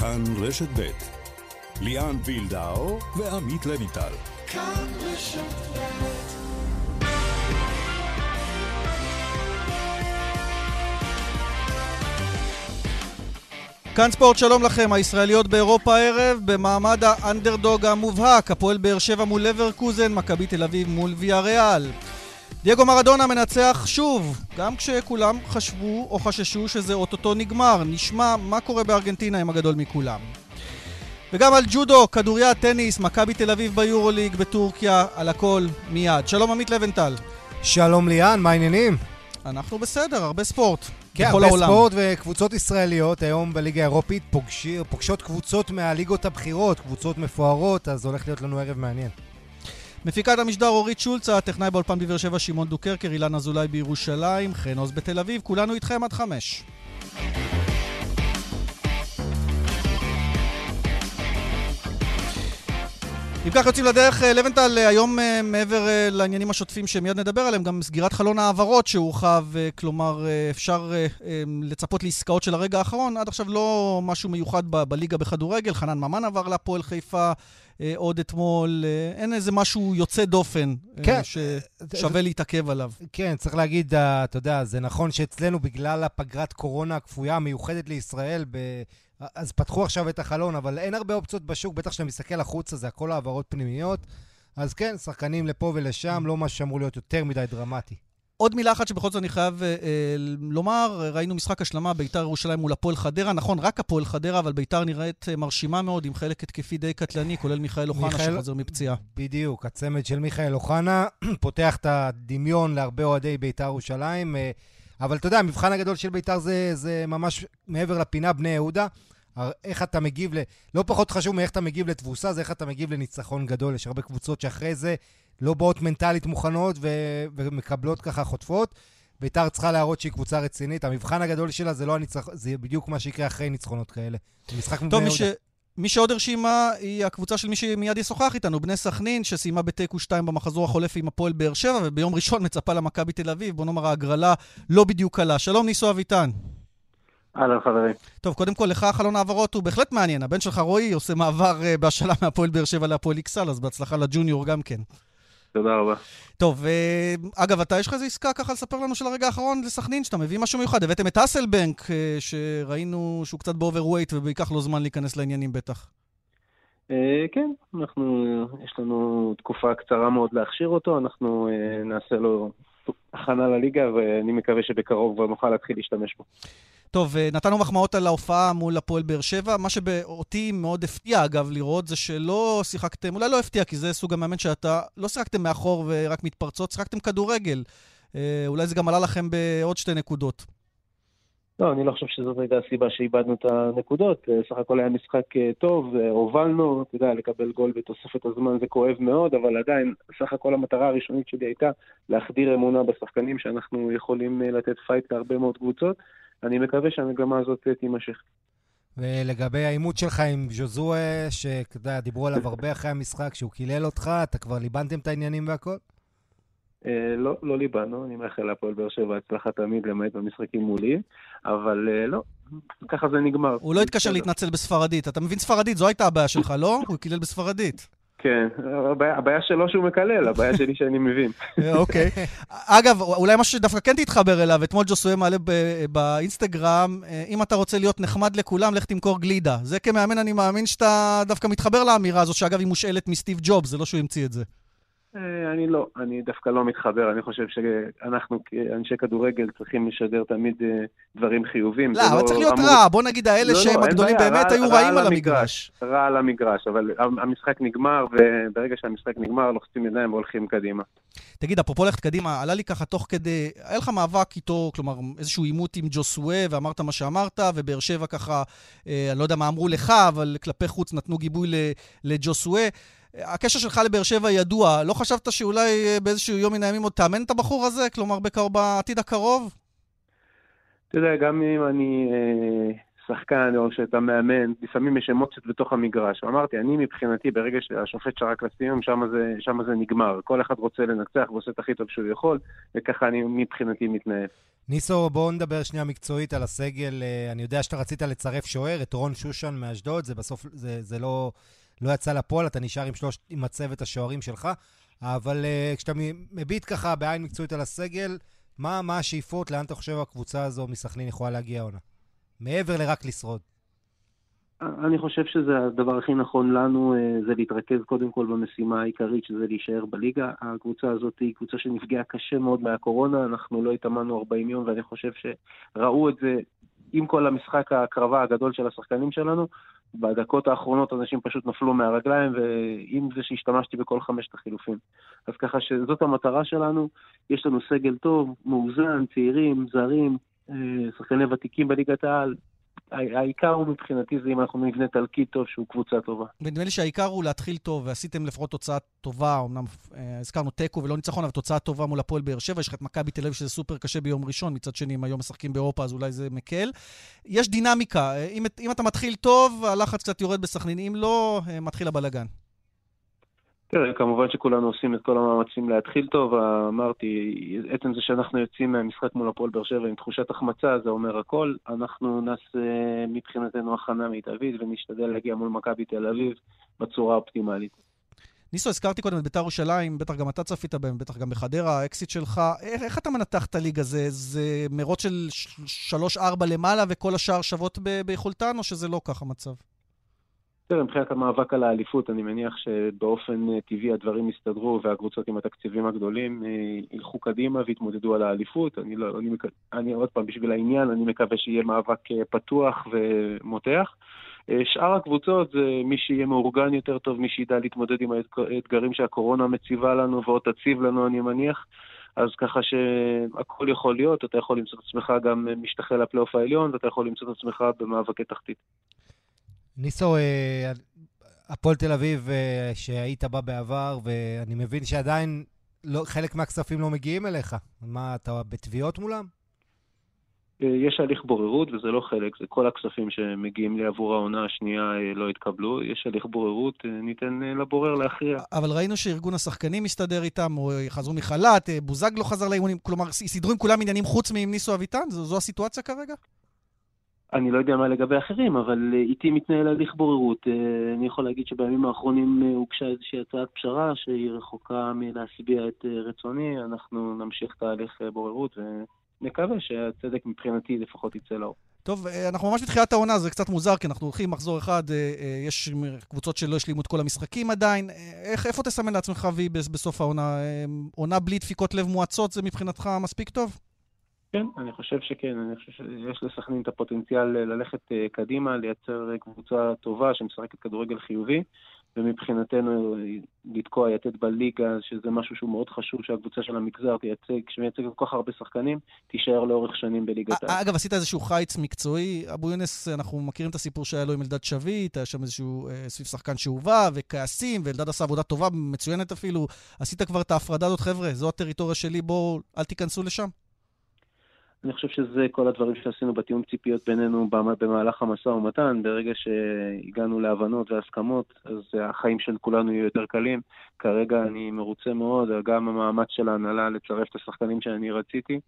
כאן רשת ב' ליאן וילדאו ועמית לויטל. כאן רשת כאן ספורט, שלום לכם. הישראליות באירופה הערב, במעמד האנדרדוג המובהק, הפועל באר שבע מול לברקוזן, מכבי תל אביב מול ויה ריאל. דייגו מרדונה מנצח שוב, גם כשכולם חשבו או חששו שזה אוטוטו נגמר. נשמע מה קורה בארגנטינה עם הגדול מכולם. וגם על ג'ודו, כדוריה, טניס, מכבי תל אביב ביורוליג בטורקיה, על הכל מיד. שלום עמית לבנטל. שלום ליאן, מה העניינים? אנחנו בסדר, הרבה ספורט. כן, הרבה העולם. ספורט וקבוצות ישראליות היום בליגה האירופית פוגשות קבוצות מהליגות הבכירות, קבוצות מפוארות, אז הולך להיות לנו ערב מעניין. מפיקת המשדר אורית שולצה, טכנאי באולפן בבאר שבע שמעון דוקרקר, אילן אזולאי בירושלים, חן עוז בתל אביב, כולנו איתכם עד חמש. אם כך יוצאים לדרך, אה, לבנטל, אה, היום אה, מעבר לעניינים השוטפים שמיד נדבר עליהם, גם סגירת חלון העברות שהורחב, כלומר אפשר לצפות לעסקאות של הרגע האחרון. עד עכשיו לא משהו מיוחד בליגה בכדורגל, חנן ממן עבר להפועל חיפה עוד אתמול, אין איזה משהו יוצא דופן כן. ששווה להתעכב עליו. כן, צריך להגיד, אתה יודע, זה נכון שאצלנו בגלל הפגרת קורונה הכפויה המיוחדת לישראל, אז פתחו עכשיו את החלון, אבל אין הרבה אופציות בשוק, בטח כשאתה מסתכל החוצה, זה הכל העברות פנימיות. אז כן, שחקנים לפה ולשם, לא מה שאמור להיות יותר מדי דרמטי. עוד מילה אחת שבכל זאת אני חייב אה, אה, לומר, ראינו משחק השלמה ביתר ירושלים מול הפועל חדרה, נכון, רק הפועל חדרה, אבל ביתר נראית אה, מרשימה מאוד, עם חלק התקפי די קטלני, כולל מיכאל אוחנה מיכאל... שחוזר מפציעה. בדיוק, הצמד של מיכאל אוחנה פותח את הדמיון להרבה אוהדי ביתר ירושלים. אה, אבל אתה יודע, המבחן הגדול של ביתר זה, זה ממש מעבר לפינה בני יהודה. איך אתה מגיב, ל... לא פחות חשוב מאיך אתה מגיב לתבוסה, זה איך אתה מגיב לניצחון גדול. יש הרבה קבוצות שאחרי זה לא באות מנטלית מוכנות ו... ומקבלות ככה חוטפות. ביתר צריכה להראות שהיא קבוצה רצינית. המבחן הגדול שלה זה לא הניצחון, זה בדיוק מה שיקרה אחרי ניצחונות כאלה. משחק מבני יהודה. ש... מי שעוד הרשימה היא הקבוצה של מי שמיד ישוחח איתנו, בני סכנין, שסיימה בתיקו 2 במחזור החולף עם הפועל באר שבע, וביום ראשון מצפה למכבי תל אביב. בוא נאמר, ההגרלה לא בדיוק קלה. שלום, ניסו אביטן. אהלן חברים. טוב, קודם כל, לך חלון העברות הוא בהחלט מעניין. הבן שלך רועי עושה מעבר אה, בהשאלה מהפועל באר שבע להפועל איקסל, אז בהצלחה ל junior גם כן. תודה רבה. טוב, אה, אגב, אתה, יש לך איזה עסקה ככה לספר לנו של הרגע האחרון לסכנין, שאתה מביא משהו מיוחד. הבאתם את אסלבנק, אה, שראינו שהוא קצת ב overweight וביקח לו זמן להיכנס לעניינים בטח. אה, כן, אנחנו, יש לנו תקופה קצרה מאוד להכשיר אותו, אנחנו נעשה לו הכנה לליגה, ואני מקווה שבקרוב כבר נוכל להתחיל להשתמש בו. טוב, אה, נתנו מחמאות על ההופעה מול הפועל באר שבע. מה שאותי מאוד הפתיע, אגב, לראות, זה שלא שיחקתם, אולי לא הפתיע, כי זה סוג המאמן שאתה, לא שיחקתם מאחור ורק מתפרצות, שיחקתם כדורגל. אה, אולי זה גם עלה לכם בעוד שתי נקודות. לא, אני לא חושב שזאת הייתה הסיבה שאיבדנו את הנקודות. אה, סך הכל היה משחק טוב, הובלנו, אתה יודע, לקבל גול בתוספת הזמן זה כואב מאוד, אבל עדיין, סך הכל המטרה הראשונית שלי הייתה להחדיר אמונה בשחקנים שאנחנו יכולים לתת fight להרבה מאוד קבוצות. אני מקווה שהמגמה הזאת תימשך. ולגבי העימות שלך עם ז'וזואה, שאתה יודע, דיברו עליו הרבה אחרי המשחק, שהוא קילל אותך, אתה כבר ליבנתם את העניינים והכל? אה, לא, לא ליבנו, אני מאחל להפועל באר שבע הצלחה תמיד, למעט במשחקים מולי, אבל אה, לא, ככה זה נגמר. הוא לא התקשר להתנצל בספרדית. אתה מבין ספרדית, זו הייתה הבעיה שלך, לא? הוא קילל בספרדית. כן, הבעיה, שלו שהוא מקלל, הבעיה שלי שאני מבין. אה, אוקיי. אגב, אולי משהו שדווקא כן תתחבר אליו, אתמול ג'וסואל מעלה באינסטגרם, אה, אם אתה רוצה להיות נחמד לכולם, לך תמכור גלידה. זה כמאמן, אני מאמין שאתה דווקא מתחבר לאמירה הזאת, שאגב, היא מושאלת מסטיב ג'ובס, זה לא שהוא המציא את זה. אה, אני לא, אני דווקא לא מתחבר, אני חושב שאנחנו כאנשי כדורגל צריכים לשדר תמיד אה, דברים חיובים. לא, אבל לא צריך להיות רע, בוא נגיד האלה לא, שהם הגדולים באמת היו רעים על המגרש. רע על המגרש, אבל המשחק נגמר, וברגע שהמשחק נגמר לוחצים ידיים והולכים קדימה. תגיד, אפרופו ללכת קדימה, עלה לי ככה תוך כדי, היה לך מאבק איתו, כלומר איזשהו עימות עם ג'וסווה, ואמרת מה שאמרת, ובאר שבע ככה, אה, אני לא יודע מה אמרו לך, אבל כלפי חוץ נתנו גיבוי לג'וסווה. הקשר שלך לבאר שבע ידוע, לא חשבת שאולי אה, באיזשהו יום מן הימים עוד תאמן את הבחור הזה? כלומר, בעתיד הקרוב? אתה יודע, גם אם אני אה, שחקן או שאתה מאמן, לפעמים יש אמוציות בתוך המגרש. אמרתי, אני מבחינתי, ברגע שהשופט שרק לסיום, שם זה, שם זה נגמר. כל אחד רוצה לנצח ועושה את הכי טוב שהוא יכול, וככה אני מבחינתי מתנהל. ניסו, בואו נדבר שנייה מקצועית על הסגל. אה, אני יודע שאתה רצית לצרף שוער, את רון שושן מאשדוד, זה בסוף, זה, זה לא, לא יצא לפועל, אתה נשאר עם שלושת, עם הצוות השוערים שלך, אבל uh, כשאתה מביט ככה בעין מקצועית על הסגל, מה, מה השאיפות, לאן אתה חושב הקבוצה הזו מסכנין יכולה להגיע העונה? מעבר לרק לשרוד. אני חושב שזה הדבר הכי נכון לנו, אה, זה להתרכז קודם כל במשימה העיקרית, שזה להישאר בליגה. הקבוצה הזאת היא קבוצה שנפגעה קשה מאוד מהקורונה, אנחנו לא התאמנו 40 יום, ואני חושב שראו את זה עם כל המשחק ההקרבה הגדול של השחקנים שלנו. בדקות האחרונות אנשים פשוט נפלו מהרגליים, ועם זה שהשתמשתי בכל חמשת החילופים. אז ככה שזאת המטרה שלנו, יש לנו סגל טוב, מאוזן, צעירים, זרים, אה, שחקני ותיקים בליגת העל, העיקר הוא מבחינתי זה אם אנחנו נבנה תלקיד טוב שהוא קבוצה טובה. ונדמה לי שהעיקר הוא להתחיל טוב, ועשיתם לפחות תוצאה טובה, אמנם אה, הזכרנו תיקו ולא ניצחון, אבל תוצאה טובה מול הפועל באר שבע, יש לך את מכבי תל אביב שזה סופר קשה ביום ראשון, מצד שני, אם היום משחקים באירופה אז אולי זה מקל. יש דינמיקה, אה, אם, אם אתה מתחיל טוב, הלחץ קצת יורד בסכנין, אם לא, אה, מתחיל הבלגן. תראה, כמובן שכולנו עושים את כל המאמצים להתחיל טוב. אמרתי, עצם זה שאנחנו יוצאים מהמשחק מול הפועל באר שבע עם תחושת החמצה, זה אומר הכל. אנחנו נעשה מבחינתנו הכנה מיטבית ונשתדל להגיע מול מכבי תל אביב בצורה האופטימלית. ניסו, הזכרתי קודם את ביתר ירושלים, בטח גם אתה צפית בהם, בטח גם בחדרה, האקסיט שלך. איך, איך אתה מנתח את הליגה? זה, זה מרוץ של 3-4 למעלה וכל השאר שוות ביכולתן, או שזה לא ככה מצב? תראה, מבחינת המאבק על האליפות, אני מניח שבאופן אה, טבעי הדברים יסתדרו והקבוצות עם התקציבים הגדולים אה, ילכו קדימה ויתמודדו על האליפות. אני, לא, אני, אני עוד פעם, בשביל העניין, אני מקווה שיהיה מאבק אה, פתוח ומותח. שאר הקבוצות זה מי שיהיה מאורגן יותר טוב, מי שידע להתמודד עם האתגרים שהקורונה מציבה לנו ועוד תציב לנו, אני מניח. אז ככה שהכל יכול להיות, אתה יכול למצוא את עצמך גם משתחל לפלייאוף העליון, ואתה יכול למצוא את עצמך במאבקי תחתית. ניסו, אה, הפועל תל אביב, אה, שהיית בה בעבר, ואני מבין שעדיין לא, חלק מהכספים לא מגיעים אליך. מה, אתה בתביעות מולם? אה, יש הליך בוררות, וזה לא חלק, זה כל הכספים שמגיעים לי עבור העונה השנייה לא התקבלו. יש הליך בוררות, ניתן לבורר להכריע. אבל ראינו שארגון השחקנים מסתדר איתם, או חזרו מחל"ת, בוזג לא חזר לאימונים, כלומר, סידרו עם כולם עניינים חוץ מעם ניסו אביטן? זו, זו הסיטואציה כרגע? אני לא יודע מה לגבי אחרים, אבל אה, איתי מתנהל הליך בוררות. אה, אני יכול להגיד שבימים האחרונים אה, הוגשה איזושהי הצעת פשרה שהיא רחוקה מלהשביע את רצוני. אנחנו נמשיך תהליך בוררות ונקווה שהצדק מבחינתי לפחות יצא לאור. טוב, אנחנו ממש בתחילת העונה, זה קצת מוזר, כי אנחנו הולכים מחזור אחד, יש קבוצות שלא השלימו את כל המשחקים עדיין. איך, איפה תסמן לעצמך, וי, בסוף העונה? עונה בלי דפיקות לב מואצות, זה מבחינתך מספיק טוב? כן, אני חושב שכן, אני חושב שיש לסכנין את הפוטנציאל ללכת אה, קדימה, לייצר אה, קבוצה טובה שמשחקת כדורגל חיובי, ומבחינתנו אה, לתקוע יתד בליגה, שזה משהו שהוא מאוד חשוב שהקבוצה של המגזר תייצג, שמייצגת כל כך הרבה שחקנים, תישאר לאורך שנים בליגת העל. אגב, עשית איזשהו חיץ מקצועי. אבו יונס, אנחנו מכירים את הסיפור שהיה לו עם אלדד שביט, היה שם איזשהו סביב שחקן שהובא, וכעסים, ואלדד עשה עבודה טובה, מצוינת אפילו. עשית כבר את ההפרדה הזאת, חבר'ה, זו הטריטוריה שלי, בואו, אל תיכנסו לשם. אני חושב שזה כל הדברים שעשינו בתיאום ציפיות בינינו במהלך המשא ומתן. ברגע שהגענו להבנות והסכמות, אז החיים של כולנו יהיו יותר קלים. כרגע אני מרוצה מאוד, גם המאמץ של ההנהלה לצרף את השחקנים שאני רציתי.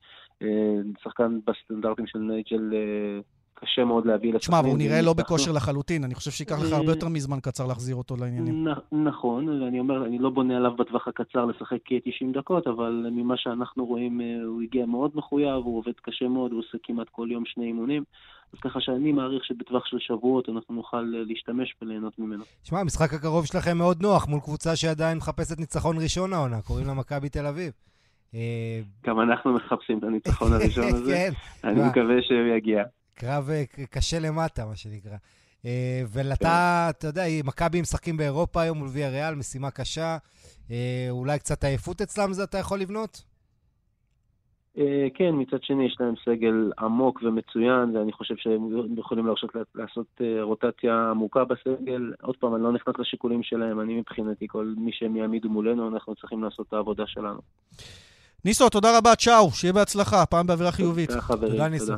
אה, שחקן בסטנדרטים של נייג'ל אה, קשה מאוד להביא לסכנין. תשמע, הוא נראה לא בכושר לחלוטין, אני חושב שייקח לך הרבה יותר מזמן קצר להחזיר אותו לעניינים. נכון, אני אומר, אני לא בונה עליו בטווח הקצר לשחק 90 דקות, אבל ממה שאנחנו רואים, אה, הוא הגיע מאוד מחויב, הוא עובד קשה מאוד, הוא עושה כמעט כל יום שני אימונים. אז ככה שאני מעריך שבטווח של שבועות אנחנו נוכל אה, להשתמש וליהנות ממנו. תשמע, המשחק הקרוב שלכם מאוד נוח מול קבוצה שעדיין מחפשת ניצחון ראשון העונה, קוראים לה מכבי תל אביב. אה, גם אנחנו מחפשים את הניצחון הראשון הזה. כן. אני מקווה שהוא יגיע. קרב אה, קשה למטה, מה שנקרא. אה, ולתה, אתה יודע, מכבי משחקים באירופה היום מול ויה ריאל, משימה קשה. אה, אולי קצת עייפות אצלם זה אתה יכול לבנות? כן, מצד שני יש להם סגל עמוק ומצוין, ואני חושב שהם יכולים להרשות לעשות רוטציה עמוקה בסגל. עוד פעם, אני לא נכנס לשיקולים שלהם, אני מבחינתי, כל מי שהם יעמידו מולנו, אנחנו צריכים לעשות את העבודה שלנו. ניסו, תודה רבה, צ'או, שיהיה בהצלחה, פעם באווירה חיובית. תודה, חברים, תודה. ניסו.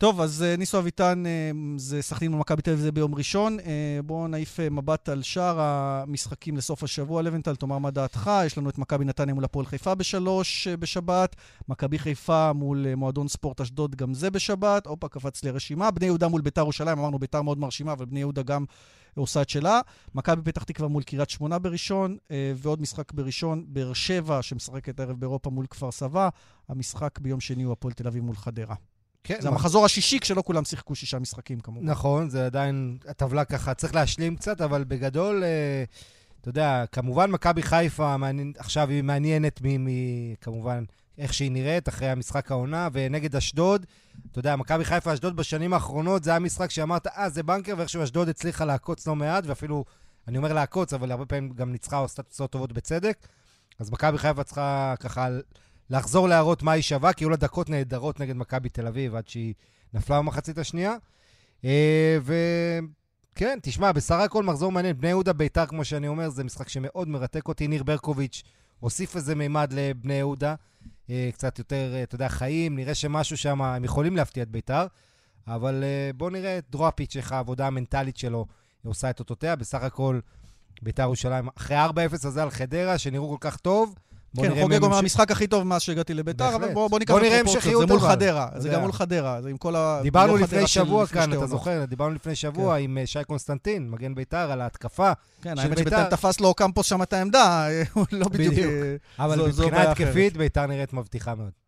טוב, אז אה, ניסו אביטן, אה, זה סכנין ומכבי תל אביב זה ביום ראשון. אה, בואו נעיף מבט על שאר המשחקים לסוף השבוע. לבנטל, תאמר מה דעתך. יש לנו את מכבי נתניה מול הפועל חיפה בשלוש בשבת. מכבי חיפה מול מועדון ספורט אשדוד, גם זה בשבת. הופה, קפץ לי הרשימה. בני יהודה מול ביתר ירושלים, אמרנו ביתר מאוד מרשימה, אבל בני יהודה גם עושה את שלה. מכבי פתח תקווה מול קריית שמונה בראשון, ועוד משחק בראשון, באר שבע, שמשחקת הערב באירופה מול כפר סבא. המשחק ביום שני הוא הפועל תל אביב מול חדרה. כן. זה המחזור השישי כשלא כולם שיחקו שישה משחקים כמובן. נכון, זה עדיין, הטבלה ככה, צריך להשלים קצת, אבל בגדול, אה, אתה יודע, כמובן מכבי חיפה מעניין, עכשיו היא מעניינת מ, מ, כמובן איך שהיא נראית אחרי המשחק העונה, ונגד אשדוד, אתה יודע, מכבי חיפה אשדוד בשנים האחרונות, זה היה משחק שאמרת, אה, זה בנקר, ואיכשהו אשדוד הצליחה לעקוץ לא מעט, ואפילו, אני אומר לעקוץ, אבל הרבה פעמים גם ניצחה או עשתה תוצאות טובות בצדק. אז מכבי חיפה צריכה ככה לחזור להראות מה היא שווה, כי היו לה דקות נהדרות נגד מכבי תל אביב עד שהיא נפלה במחצית השנייה. אה, וכן, תשמע, בסך הכל מחזור מעניין. בני יהודה ביתר, כמו שאני אומר, זה משחק שמאוד מרתק אותי. ניר ברקוביץ' הוסיף איזה מימד לבני יהודה. אה, קצת יותר, אה, אתה יודע, חיים, נראה שמשהו שם, הם יכולים להפתיע את ביתר. אבל בואו נראה את דרואפיץ', איך העבודה המנטלית שלו עושה את אותותיה. בסך הכל, ביתר ירושלים, אחרי 4-0 הזה על חדרה, שנראו כל כך טוב, כן, חוגג אומר המשחק הכי טוב מאז שהגעתי לביתר, אבל בוא ניקח את הפרופורציות, זה מול חדרה, זה גם מול חדרה, זה עם כל ה... דיברנו לפני שבוע כאן, אתה זוכר, דיברנו לפני שבוע כן. עם אה, שי קונסטנטין, מגן ביתר, על ההתקפה כן, האמת שתפס לו קמפוס שם את העמדה, הוא לא בדיוק... אה, אבל מבחינה התקפית, ביתר נראית מבטיחה מאוד.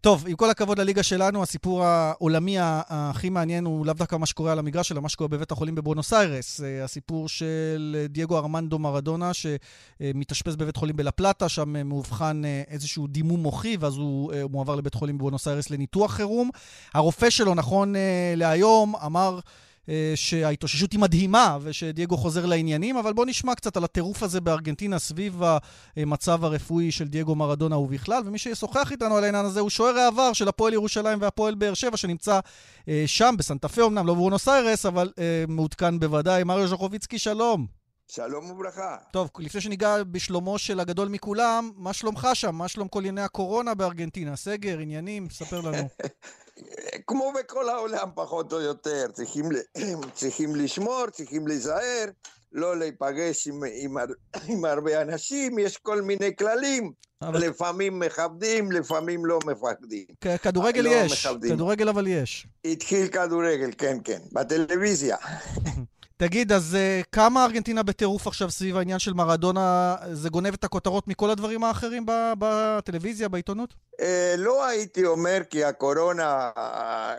טוב, עם כל הכבוד לליגה שלנו, הסיפור העולמי הכי מעניין הוא לאו דווקא מה שקורה על המגרש, אלא מה שקורה בבית החולים בבואנוס איירס. אה, הסיפור של דייגו ארמנדו מרדונה, שמתאשפז בבית חולים בלפלטה, שם מאובחן אה, איזשהו דימום מוחי, ואז הוא אה, מועבר לבית חולים בבואנוס איירס לניתוח חירום. הרופא שלו, נכון להיום, אמר... אה, שההתאוששות היא מדהימה ושדייגו חוזר לעניינים, אבל בואו נשמע קצת על הטירוף הזה בארגנטינה סביב המצב הרפואי של דייגו מרדונה ובכלל, ומי שישוחח איתנו על העניין הזה הוא שוער העבר של הפועל ירושלים והפועל באר שבע, שנמצא אה, שם, בסנטה פה אמנם, לא בבונוס איירס, אבל אה, מעודכן בוודאי. מריו ז'חוביצקי, שלום. שלום וברכה. טוב, לפני שניגע בשלומו של הגדול מכולם, מה שלומך שם? מה שלום כל ענייני הקורונה בארגנטינה? סגר, עניינים? ספר לנו. כמו בכל העולם, פחות או יותר. צריכים, צריכים לשמור, צריכים להיזהר, לא להיפגש עם, עם, עם הרבה אנשים, יש כל מיני כללים. אבל... לפעמים מכבדים, לפעמים לא מפחדים. כדורגל לא יש, מכבדים. כדורגל אבל יש. התחיל כדורגל, כן, כן, בטלוויזיה. תגיד, אז uh, כמה ארגנטינה בטירוף עכשיו סביב העניין של מרדונה? זה גונב את הכותרות מכל הדברים האחרים בטלוויזיה, בעיתונות? אה, לא הייתי אומר כי הקורונה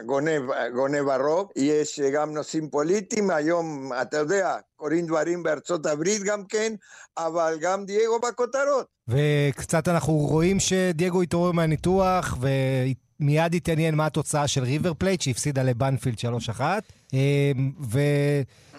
גונב, גונב הרוב. יש גם נושאים פוליטיים. היום, אתה יודע, קורים דברים בארצות הברית גם כן, אבל גם דייגו בכותרות. וקצת אנחנו רואים שדייגו התעורר מהניתוח, ומיד התעניין מה התוצאה של ריבר פלייט, שהפסידה לבנפילד 3-1. ו...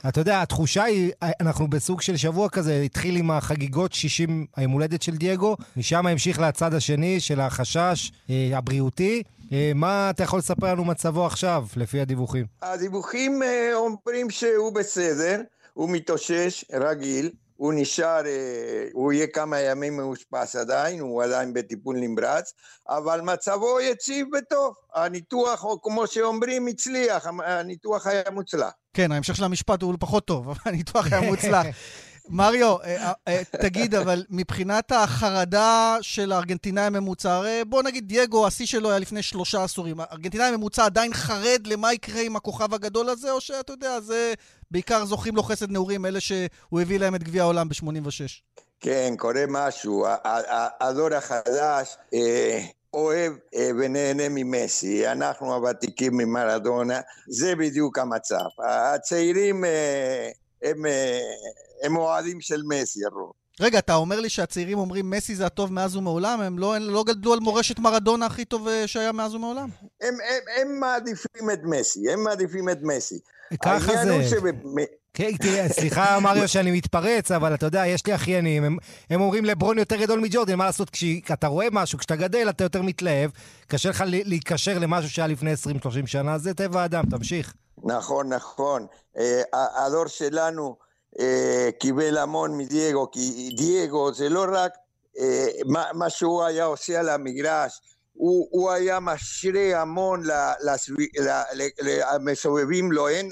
אתה יודע, התחושה היא, אנחנו בסוג של שבוע כזה, התחיל עם החגיגות 60, היום הולדת של דייגו, משם המשיך לצד השני של החשש אה, הבריאותי. אה, מה אתה יכול לספר לנו מצבו עכשיו, לפי הדיווחים? הדיווחים אה, אומרים שהוא בסדר, הוא מתאושש, רגיל. הוא נשאר, אה, הוא יהיה כמה ימים מאושפז עדיין, הוא עדיין בטיפול נמרץ, אבל מצבו יציב וטוב. הניתוח, או כמו שאומרים, הצליח, הניתוח היה מוצלח. כן, ההמשך של המשפט הוא פחות טוב, אבל הניתוח היה מוצלח. מריו, אה, אה, תגיד, אבל מבחינת החרדה של הארגנטינאי הממוצע, הרי בוא נגיד דייגו, השיא שלו היה לפני שלושה עשורים. הארגנטינאי הממוצע עדיין חרד למה יקרה עם הכוכב הגדול הזה, או שאתה יודע, זה בעיקר זוכים לו חסד נעורים, אלה שהוא הביא להם את גביע העולם ב-86? כן, קורה משהו. הדור החדש... אה, אוהב ונהנה ממסי, אנחנו הוותיקים ממרדונה, זה בדיוק המצב. הצעירים הם הם אוהדים של מסי, הרוב. רגע, אתה אומר לי שהצעירים אומרים מסי זה הטוב מאז ומעולם? הם לא, לא גדלו על מורשת מרדונה הכי טוב אה, שהיה מאז ומעולם? הם, הם, הם מעדיפים את מסי, הם מעדיפים את מסי. ככה זה. כן, תראה, סליחה, מריו, שאני מתפרץ, אבל אתה יודע, יש לי אחיינים, הם, הם אומרים לברון יותר גדול מג'ורדן, מה לעשות, כשאתה רואה משהו, כשאתה גדל, אתה יותר מתלהב, קשה לך להיקשר למשהו שהיה לפני 20-30 שנה, זה טבע האדם, תמשיך. נכון, נכון. אה, הדור שלנו... קיבל המון מדייגו, כי דייגו זה לא רק מה, מה שהוא היה עושה על המגרש, הוא, הוא היה משרה המון למסובבים לו, אין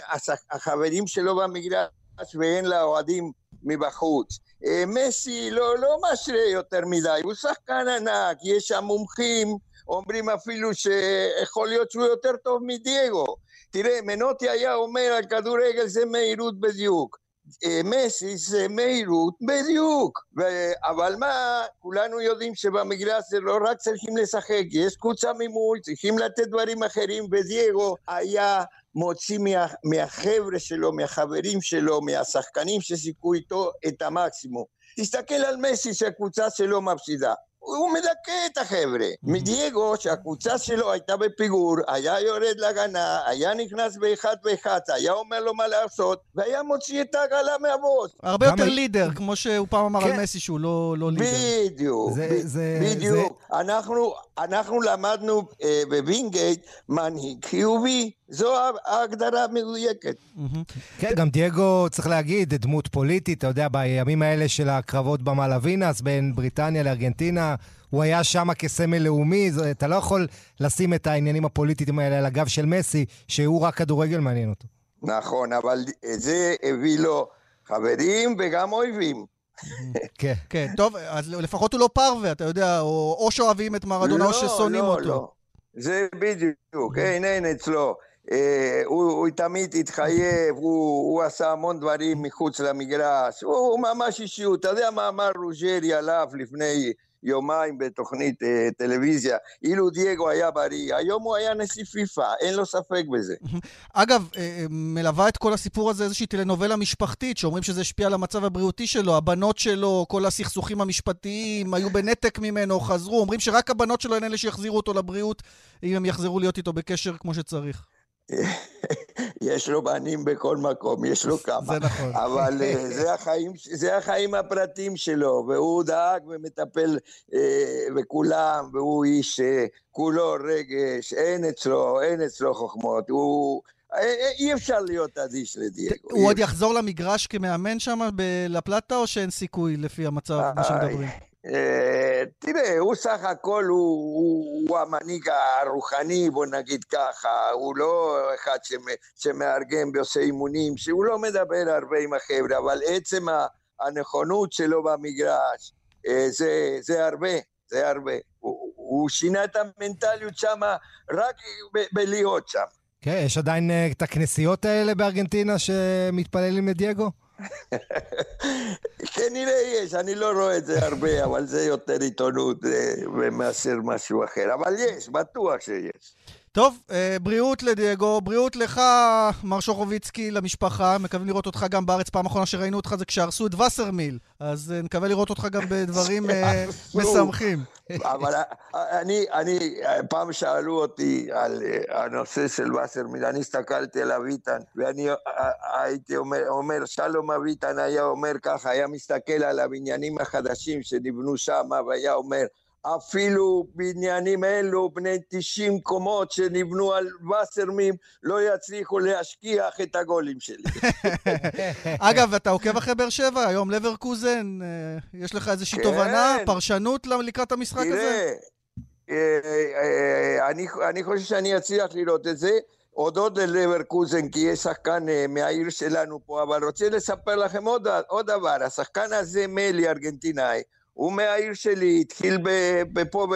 החברים שלו במגרש ואין לאוהדים מבחוץ. מסי לא, לא משרה יותר מדי, הוא שחקן ענק, יש שם מומחים, אומרים אפילו שיכול להיות שהוא יותר טוב מדייגו. תראה, מנוטי היה אומר על כדורגל זה מהירות בדיוק. אה, מסי זה מהירות בדיוק. ו... אבל מה, כולנו יודעים שבמגרש זה לא רק צריכים לשחק, יש קבוצה ממול, צריכים לתת דברים אחרים, ודייגו היה מוציא מה, מהחבר'ה שלו, מהחברים שלו, מהשחקנים ששיחקו איתו את המקסימום. תסתכל על מסי שהקבוצה שלו מפסידה. הוא מדכא את החבר'ה. מדייגו, שהקבוצה שלו הייתה בפיגור, היה יורד להגנה, היה נכנס באחד ואחד, היה אומר לו מה לעשות, והיה מוציא את העגלה מהבוס. הרבה יותר לידר, כמו שהוא פעם אמר על כן. מסי שהוא לא, לא leader. בדיוק, בדיוק. אנחנו למדנו אה, בווינגייט מנהיג חיובי. זו ההגדרה המדויקת. כן, גם דייגו, צריך להגיד, דמות פוליטית, אתה יודע, בימים האלה של הקרבות במלווינס בין בריטניה לארגנטינה, הוא היה שם כסמל לאומי, אתה לא יכול לשים את העניינים הפוליטיים האלה על הגב של מסי, שהוא רק כדורגל מעניין אותו. נכון, אבל זה הביא לו חברים וגם אויבים. כן. כן, טוב, אז לפחות הוא לא פרווה, אתה יודע, או שאוהבים את מרדונה או לא, ששונאים לא, אותו. לא, לא. זה בדיוק, אין, אין אצלו. אה, הוא, הוא תמיד התחייב, הוא, הוא עשה המון דברים מחוץ למגרש, הוא, הוא ממש אישיות. אתה יודע מה אמר רוג'רי עליו לפני יומיים בתוכנית אה, טלוויזיה, אילו דייגו היה בריא, היום הוא היה נשיא פיפ"א, אין לו ספק בזה. אגב, אה, אה, מלווה את כל הסיפור הזה איזושהי טלנובלה משפחתית, שאומרים שזה השפיע על המצב הבריאותי שלו, הבנות שלו, כל הסכסוכים המשפטיים, היו בנתק ממנו, חזרו, אומרים שרק הבנות שלו הן אלה שיחזירו אותו לבריאות, אם הם יחזרו להיות איתו בקשר כמו שצריך. יש לו בנים בכל מקום, יש לו כמה. זה נכון. אבל אה, זה, החיים, זה החיים הפרטיים שלו, והוא דאג ומטפל אה, בכולם, והוא איש אה, כולו רגש, אין אצלו, אין אצלו חוכמות. הוא... אי אפשר להיות אדיש לדייגו. הוא עוד יחזור למגרש כמאמן שם בלפלטה, או שאין סיכוי לפי המצב, מה שמדברים? אה, תראה, הוא סך הכל, הוא, הוא, הוא המנהיג הרוחני, בוא נגיד ככה, הוא לא אחד שמארגן ועושה אימונים, שהוא לא מדבר הרבה עם החבר'ה, אבל עצם הנכונות שלו במגרש, אה, זה, זה הרבה, זה הרבה. הוא, הוא שינה את המנטליות שם רק בלהיות שם. כן, יש עדיין אה, את הכנסיות האלה בארגנטינה שמתפללים לדייגו? כנראה יש, אני לא רואה את זה הרבה, אבל זה יותר עיתונות מאשר משהו אחר. אבל יש, בטוח שיש. טוב, אה, בריאות לדייגו, בריאות לך, מר שוכוביצקי, למשפחה. מקווים לראות אותך גם בארץ. פעם אחרונה שראינו אותך זה כשהרסו את וסרמיל. אז אה, נקווה לראות אותך גם בדברים אה, משמחים. אבל אני, אני, פעם שאלו אותי על הנושא של וסרמיל, אני הסתכלתי על אביטן, ואני הייתי אומר, אומר, שלום אביטן היה אומר ככה, היה מסתכל על הבניינים החדשים שנבנו שם, והיה אומר, אפילו בניינים אלו, בני 90 קומות שנבנו על וסרמים, לא יצליחו להשכיח את הגולים שלי. אגב, אתה עוקב אחרי באר שבע, היום לברקוזן, אה, יש לך איזושהי כן. תובנה, פרשנות לקראת המשחק תראה, הזה? תראה, אה, אה, אני, אני חושב שאני אצליח לראות את זה. הודות ללברקוזן, כי יש שחקן מהעיר שלנו פה, אבל רוצה לספר לכם עוד, עוד דבר, השחקן הזה, מלי, ארגנטינאי, הוא מהעיר שלי, התחיל פה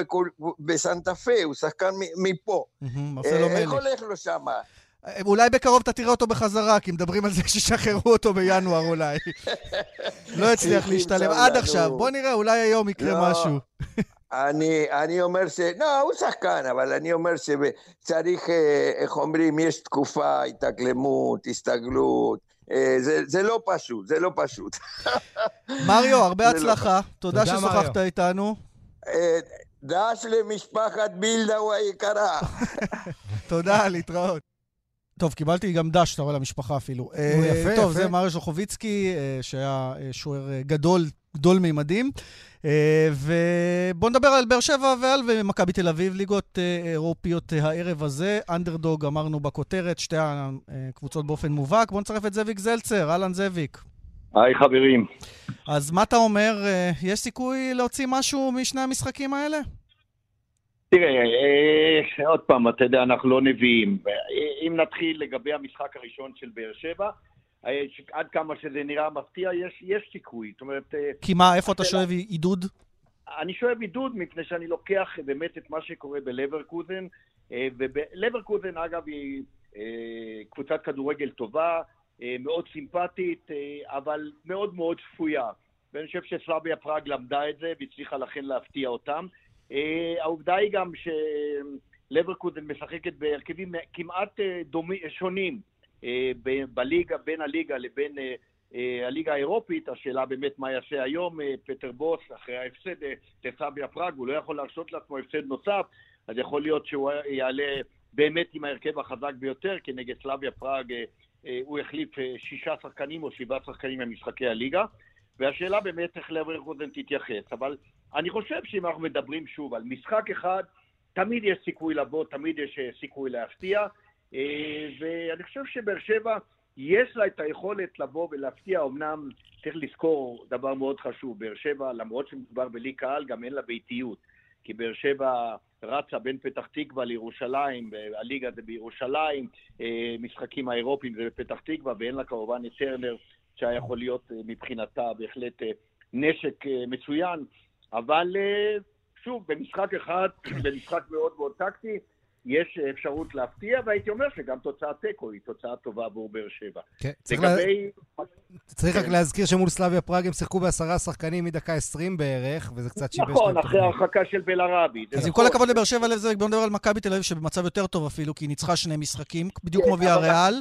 בסנטה פה, הוא שחקן מפה. אה, איך הולך לו שם? אה, אולי בקרוב אתה תראה אותו בחזרה, כי מדברים על זה שישחררו אותו בינואר אולי. לא הצליח להשתלם עד עכשיו. בוא נראה, אולי היום יקרה לא, משהו. אני, אני אומר ש... לא, הוא שחקן, אבל אני אומר שצריך, אה, איך אומרים, יש תקופה, התאקלמות, הסתגלות. אה, זה, זה לא פשוט, זה לא פשוט. מריו, הרבה לא הצלחה. לא תודה ששוחחת איתנו. אה, דש למשפחת בילדאו היקרה. תודה, להתראות. טוב, קיבלתי גם דש, אתה רואה, למשפחה אפילו. יפה, יפה. טוב, זה מריו ז'וכוביצקי, שהיה שוער גדול, גדול מימדים. אה, ובואו נדבר על באר שבע ועל מכבי תל אביב, ליגות אה, אירופיות אה, הערב הזה. אנדרדוג, אמרנו בכותרת, שתי הקבוצות באופן מובהק. בואו נצרף את זאביק זלצר. אהלן זאביק. היי חברים. אז מה אתה אומר, יש סיכוי להוציא משהו משני המשחקים האלה? תראה, אה, עוד פעם, אתה יודע, אנחנו לא נביאים. אם נתחיל לגבי המשחק הראשון של באר שבע, אה, עד כמה שזה נראה מפתיע, יש, יש סיכוי. זאת אומרת... אה, כי מה, איפה אתה שואב עידוד? אני שואב עידוד מפני שאני לוקח באמת את מה שקורה בלברקוזן, ולברקוזן, אגב, היא קבוצת כדורגל טובה, מאוד סימפטית, אבל מאוד מאוד שפויה. ואני חושב שסלאביה פראג למדה את זה והצליחה לכן להפתיע אותם. אה, העובדה היא גם שלברקוזן משחקת בהרכבים כמעט אה, דומי, שונים אה, בליגה, בין הליגה לבין הליגה האירופית. השאלה באמת מה יעשה היום פטר בוס אחרי ההפסד לסביה פראג, הוא לא יכול להרשות לעצמו הפסד נוסף, אז יכול להיות שהוא יעלה באמת עם ההרכב החזק ביותר, כי נגד סלאביה פראג הוא החליף שישה שחקנים או שבעה שחקנים ממשחקי הליגה. והשאלה באמת איך לברקוזן תתייחס. אבל אני חושב שאם אנחנו מדברים שוב על משחק אחד, תמיד יש סיכוי לבוא, תמיד יש אה, סיכוי להפתיע, אה, ואני חושב שבאר שבע יש לה את היכולת לבוא ולהפתיע, אמנם צריך לזכור דבר מאוד חשוב, באר שבע, למרות שמדובר בלי קהל, גם אין לה ביתיות. כי באר שבע רצה בין פתח תקווה לירושלים, הליגה זה בירושלים, אה, משחקים האירופיים זה בפתח תקווה, ואין לה כמובן את טרנר שהיה יכול להיות מבחינתה בהחלט נשק מצוין, אבל שוב, במשחק אחד, במשחק מאוד מאוד טקטי, יש אפשרות להפתיע, והייתי אומר שגם תוצאת תיקו היא תוצאה טובה עבור באר שבע. כן, צריך, לגבי... לה... צריך רק כן. להזכיר שמול סלאביה פראג הם שיחקו בעשרה שחקנים מדקה עשרים בערך, וזה קצת שיבש... נכון, אחרי ההרחקה של בלערבי. אז עם כל נכון. הכבוד לבאר שבע, בוא נדבר על מכבי תל אביב, שבמצב יותר טוב אפילו, כי היא ניצחה שני משחקים, בדיוק כן, כמו ויה ריאל.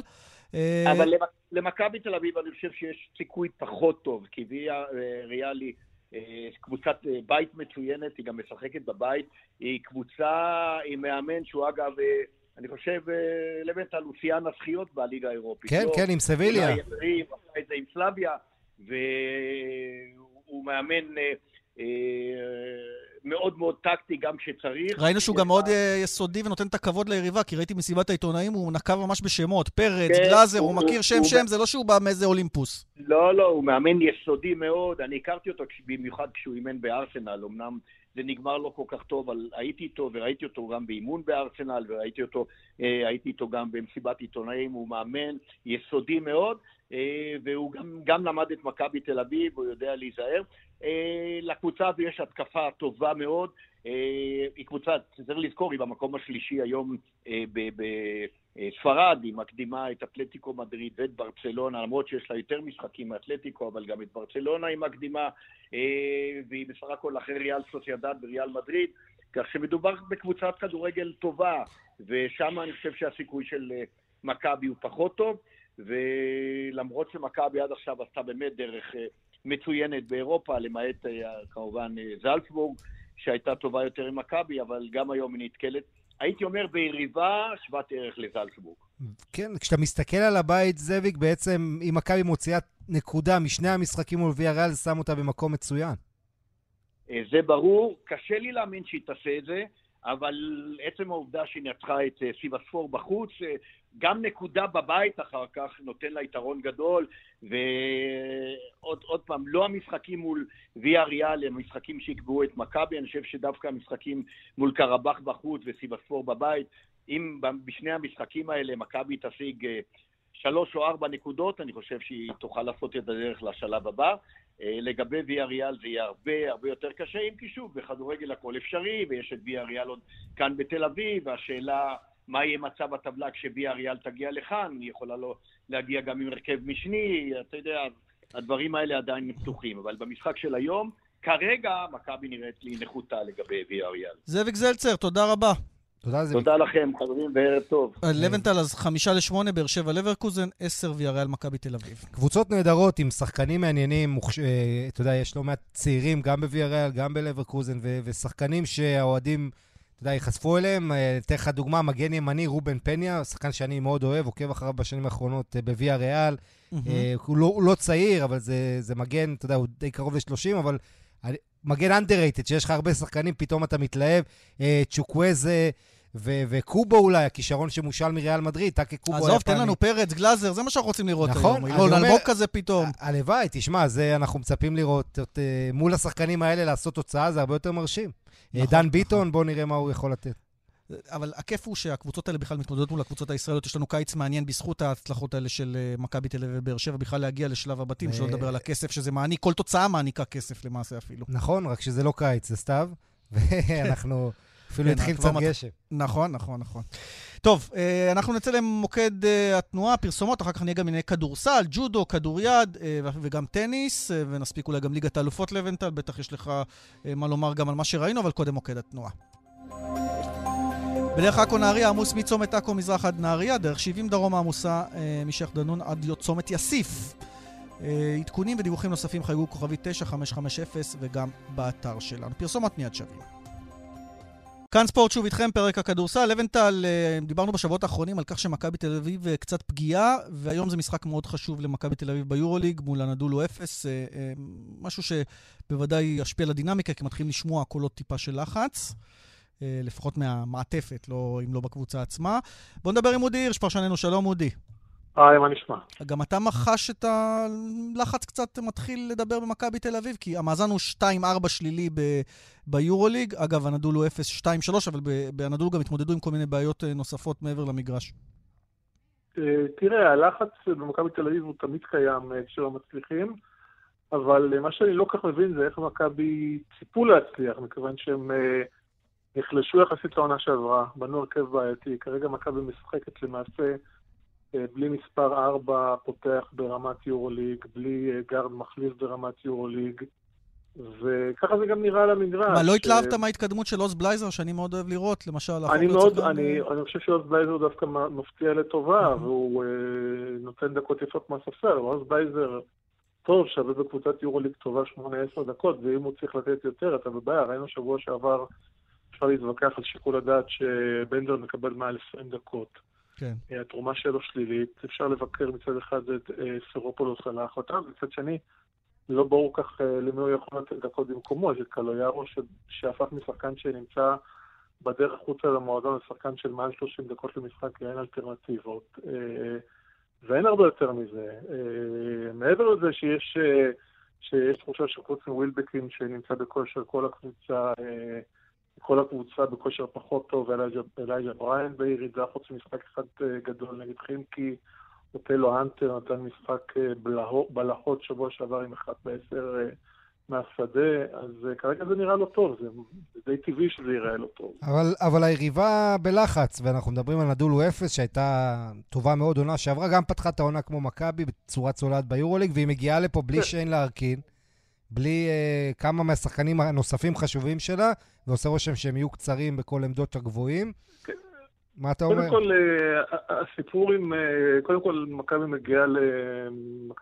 אבל למכבי תל אביב אני חושב שיש סיכוי פחות טוב, כי ויה אה, ריאלי אה, קבוצת אה, בית מצוינת, היא גם משחקת בבית, היא קבוצה עם מאמן שהוא אגב, אני חושב, הוא שיאן הזכיות בליגה האירופית. כן, לא, כן, עם סביליה. עשה את זה עם סלאביה, והוא מאמן מאוד מאוד טקטי גם כשצריך. ראינו שהוא גם מאוד אה, יסודי ונותן את הכבוד ליריבה, כי ראיתי מסיבת העיתונאים, הוא נקב ממש בשמות, פרץ, כן, גלאזר, הוא, מכיר שם-שם, זה לא שהוא בא מאיזה אולימפוס. לא, לא, הוא מאמן יסודי מאוד, אני הכרתי אותו במיוחד כשהוא אימן בארסנל, אמנם זה נגמר לא כל כך טוב, אבל הייתי איתו וראיתי אותו גם באימון בארסנל, וראיתי אותו, אה, הייתי איתו גם במסיבת עיתונאים, הוא מאמן יסודי מאוד, אה, והוא גם, גם למד את מכבי תל אביב, הוא יודע להיזהר. אה, לקבוצה הזו יש התקפה טובה מאוד. אה, היא קבוצה, צריך לזכור, היא במקום השלישי היום בספרד, היא מקדימה את אתלטיקו מדריד ואת ברצלונה, למרות שיש לה יותר משחקים מאתלטיקו, אבל גם את ברצלונה היא מקדימה, והיא בסך הכל אחרי ריאל סוסיידד וריאל מדריד, כך שמדובר בקבוצת כדורגל טובה, ושם אני חושב שהסיכוי של מכבי הוא פחות טוב. ולמרות שמכבי עד עכשיו עשתה באמת דרך אה, מצוינת באירופה, למעט אה, כמובן אה, זלצבורג, שהייתה טובה יותר עם מכבי, אבל גם היום היא נתקלת. הייתי אומר ביריבה שוות ערך לזלצבורג. כן, כשאתה מסתכל על הבית, זאביק, בעצם אם מכבי מוציאה נקודה משני המשחקים מול ויה ריאל, שם אותה במקום מצוין. זה ברור, קשה לי להאמין שהיא תעשה את זה. אבל עצם העובדה שהיא נצחה את אה, סיבספור בחוץ, אה, גם נקודה בבית אחר כך נותן לה יתרון גדול, ועוד פעם, לא המשחקים מול ויה ריאל הם המשחקים שיקבעו את מכבי, אני חושב שדווקא המשחקים מול קרבח בחוץ וסיבספור בבית, אם בשני המשחקים האלה מכבי תשיג אה, שלוש או ארבע נקודות, אני חושב שהיא תוכל לעשות את הדרך לשלב הבא. אה, לגבי ויה ריאל זה יהיה הרבה הרבה יותר קשה, אם כי שוב, בכדורגל הכל אפשרי, ויש את ויה ריאל עוד כאן בתל אביב, והשאלה מה יהיה מצב הטבלה כשוויה ריאל תגיע לכאן, היא יכולה לא להגיע גם עם הרכב משני, אתה יודע, הדברים האלה עדיין פתוחים, אבל במשחק של היום, כרגע מכבי נראית לי נחותה לגבי ויה ריאל. זאביק זלצר, תודה רבה. תודה, זה... תודה לכם, חברים, וערב טוב. אה, לבנטל, אז חמישה לשמונה, באר שבע לברקוזן, עשר ויראל מכבי תל אביב. קבוצות נהדרות עם שחקנים מעניינים, מוכש... אה, אתה יודע, יש לא מעט צעירים, גם בוויראל, גם בלברקוזן, ו... ושחקנים שהאוהדים, אתה יודע, ייחשפו אליהם. אה, אתן לך דוגמה, מגן ימני, רובן פניה, שחקן שאני מאוד אוהב, עוקב אחריו בשנים האחרונות בוויראל. Mm-hmm. הוא, לא, הוא לא צעיר, אבל זה, זה מגן, אתה יודע, הוא די קרוב ל-30, אבל מגן אנדררייטד, שיש לך הרבה שחקנים, פתאום אתה מתלהב. צ'וקוויזה... ו- וקובו אולי, הכישרון שמושל מריאל מדריד, טאקי קובו. עזוב, תן לנו פרץ, גלאזר, זה מה שאנחנו רוצים לראות נכון, היום. נכון. אלמוג כזה פתאום. הלוואי, תשמע, זה אנחנו מצפים לראות, מול השחקנים האלה לעשות תוצאה, זה הרבה יותר מרשים. נכון, דן נכון. ביטון, בואו נראה מה הוא יכול לתת. אבל הכיף הוא שהקבוצות האלה בכלל מתמודדות מול הקבוצות הישראליות. יש לנו קיץ מעניין בזכות ההצלחות האלה של אה, מכבי תל אביב ובאר שבע, בכלל להגיע לשלב הבתים, שלא לדבר על הכסף שזה מעניק, כל תוצאה מעניקה כסף למעשה אפילו. נכון, רק שזה לא קיץ, זה סתיו, ואנחנו... אפילו כן, התחיל קצת גשם. נכון, נכון, נכון. טוב, אה, אנחנו נצא למוקד אה, התנועה, פרסומות, אחר כך נהיה גם ענייני כדורסל, ג'ודו, כדוריד וגם טניס, ונספיק אולי גם ליגת האלופות לבנטל, בטח יש לך מה לומר גם על מה שראינו, אבל קודם מוקד התנועה. בדרך עכו נהריה עמוס מצומת עכו מזרח עד נהריה, דרך 70 דרום עמוסה אה, משייח' דנון עד צומת יאסיף. אה, עדכונים ודיווחים נוספים חייגו כוכבי 9550 וגם באתר שלנו. פרסומת מיד שווים. כאן ספורט שוב איתכם, פרק הכדורסל. לבנטל, אה, דיברנו בשבועות האחרונים על כך שמכבי תל אביב אה, קצת פגיעה, והיום זה משחק מאוד חשוב למכבי תל אביב ביורוליג מול הנדולו אפס, אה, משהו שבוודאי ישפיע על הדינמיקה, כי מתחילים לשמוע קולות טיפה של לחץ. לפחות מהמעטפת, לא, אם לא בקבוצה עצמה. בואו נדבר עם אודי הירש, פרשננו. שלום, אודי. היי, מה נשמע? גם אתה מחש את הלחץ קצת מתחיל לדבר במכבי תל אביב, כי המאזן הוא 2-4 שלילי ב- ביורוליג. אגב, הנדולו 0-2-3, אבל בהנדולו גם התמודדו עם כל מיני בעיות אה, נוספות מעבר למגרש. אה, תראה, הלחץ במכבי תל אביב הוא תמיד קיים כשלא מצליחים, אבל מה שאני לא כל כך מבין זה איך מכבי ציפו להצליח, מכיוון שהם... נחלשו יחסית לעונה שעברה, בנו הרכב בעייתי. כרגע מכבי משחקת למעשה אה, בלי מספר 4 פותח ברמת יורוליג, בלי אה, גארד מחליף ברמת יורוליג, וככה זה גם נראה על המגרש. מה, לא התלהבת מההתקדמות של עוז בלייזר, שאני מאוד אוהב לראות, למשל? אני מאוד, אני, אני חושב שעוז בלייזר דווקא מפתיע לטובה, והוא אה, נותן דקות יפות מהספסל, אבל עוז בלייזר טוב, שווה בקבוצת יורוליג טובה 8-10 דקות, ואם הוא צריך לתת יותר, אתה בבעיה. ראינו שבוע שעבר אפשר להתווכח על שיקול הדעת שבנדר מקבל מעל 20 דקות. כן. התרומה שלו שלילית, אפשר לבקר מצד אחד את אה, סרופולוס על ההחלטה, ומצד שני, לא ברור כך אה, למי הוא יכול לתת דקות במקומו, יש את קלויארו שהפך משחקן שנמצא בדרך החוצה למועדון לשחקן של מעל 30 דקות למשחק, כי אין אלטרנטיבות. אה, ואין הרבה יותר מזה. מעבר לזה שיש, שיש תחושה שחוץ מווילבקין שנמצא בכושר כל הקבוצה כל הקבוצה בכושר פחות טוב, אלייג'ה בריין בירידה, חוץ ממשחק אחד אה, גדול נגד חימקי. אוטלו אנטר נתן משחק אה, בלהות שבוע שעבר עם אחת בעשר אה, מהשדה, אז כרגע זה נראה לא טוב, זה, זה די טבעי שזה ייראה לא טוב. אבל, אבל היריבה בלחץ, ואנחנו מדברים על נדולו אפס, שהייתה טובה מאוד עונה שעברה, גם פתחה את העונה כמו מכבי בצורה צולעת ביורוליג, והיא מגיעה לפה בלי כן. שאין להרכין. בלי uh, כמה מהשחקנים הנוספים חשובים שלה, ועושה רושם שהם יהיו קצרים בכל עמדות הגבוהים. כן. מה אתה אומר? קודם כל, uh, הסיפור עם... Uh, קודם כל, מכבי מגיעה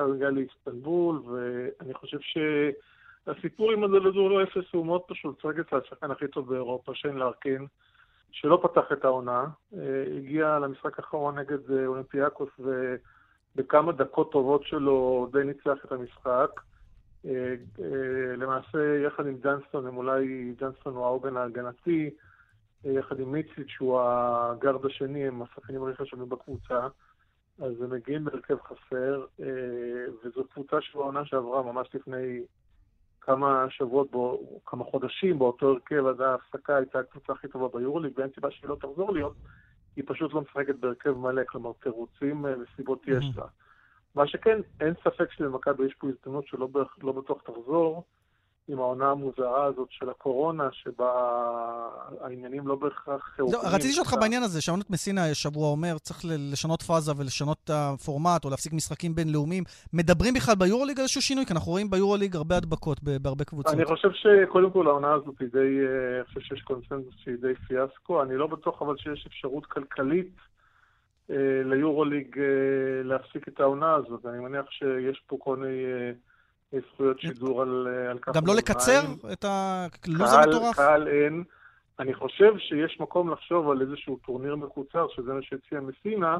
מגיע לאיסטנבול, ואני חושב שהסיפור עם הדלדור לא אפס הוא מאוד פשוט. צרגת השחקן הכי טוב באירופה, שיין לארקין, שלא פתח את העונה, uh, הגיע למשחק האחרון נגד אולימפיאקוס, ובכמה דקות טובות שלו די ניצח את המשחק. אה, אה, למעשה, יחד עם ג'נסטון, הם אולי, ג'נסטון הוא העוגן ההגנתי, אה, יחד עם מיציץ', שהוא הגארד השני, הם השחקנים הכי חשובים בקבוצה. אז הם מגיעים בהרכב חסר, וזו קבוצה שבעונה שעברה, ממש לפני כמה שבועות, בו, כמה חודשים, באותו הרכב עד ההפסקה הייתה הקבוצה הכי טובה ביורוליג, ואין סיבה שהיא לא תחזור להיות, היא פשוט לא משחקת בהרכב מלא, כלומר תירוצים וסיבות יש לה. מה שכן, אין ספק שלמכבי יש פה הזדמנות שלא לא בטוח תחזור עם העונה המוזרה הזאת של הקורונה, שבה העניינים לא בהכרח... זהו, רציתי לשאול אותך בעניין הזה, שמענו את מסינה השבוע אומר, צריך לשנות פאזה ולשנות את הפורמט, או להפסיק משחקים בינלאומיים. מדברים בכלל ביורוליג על איזשהו שינוי? כי אנחנו רואים ביורוליג הרבה הדבקות בהרבה קבוצות. אני חושב שקודם כל העונה הזאת היא די... אה, אני חושב שיש קונסנזוס שהיא די פיאסקו. אני לא בטוח אבל שיש אפשרות כלכלית ליורוליג אה, להפסיק את העונה הזאת. אני מניח שיש פה כל מיני אה, זכויות שידור על, על כך. גם לא לקצר את הלו"ז המטורף? קהל אין. אני חושב שיש מקום לחשוב על איזשהו טורניר מקוצר, שזה מה שהציע מסינה.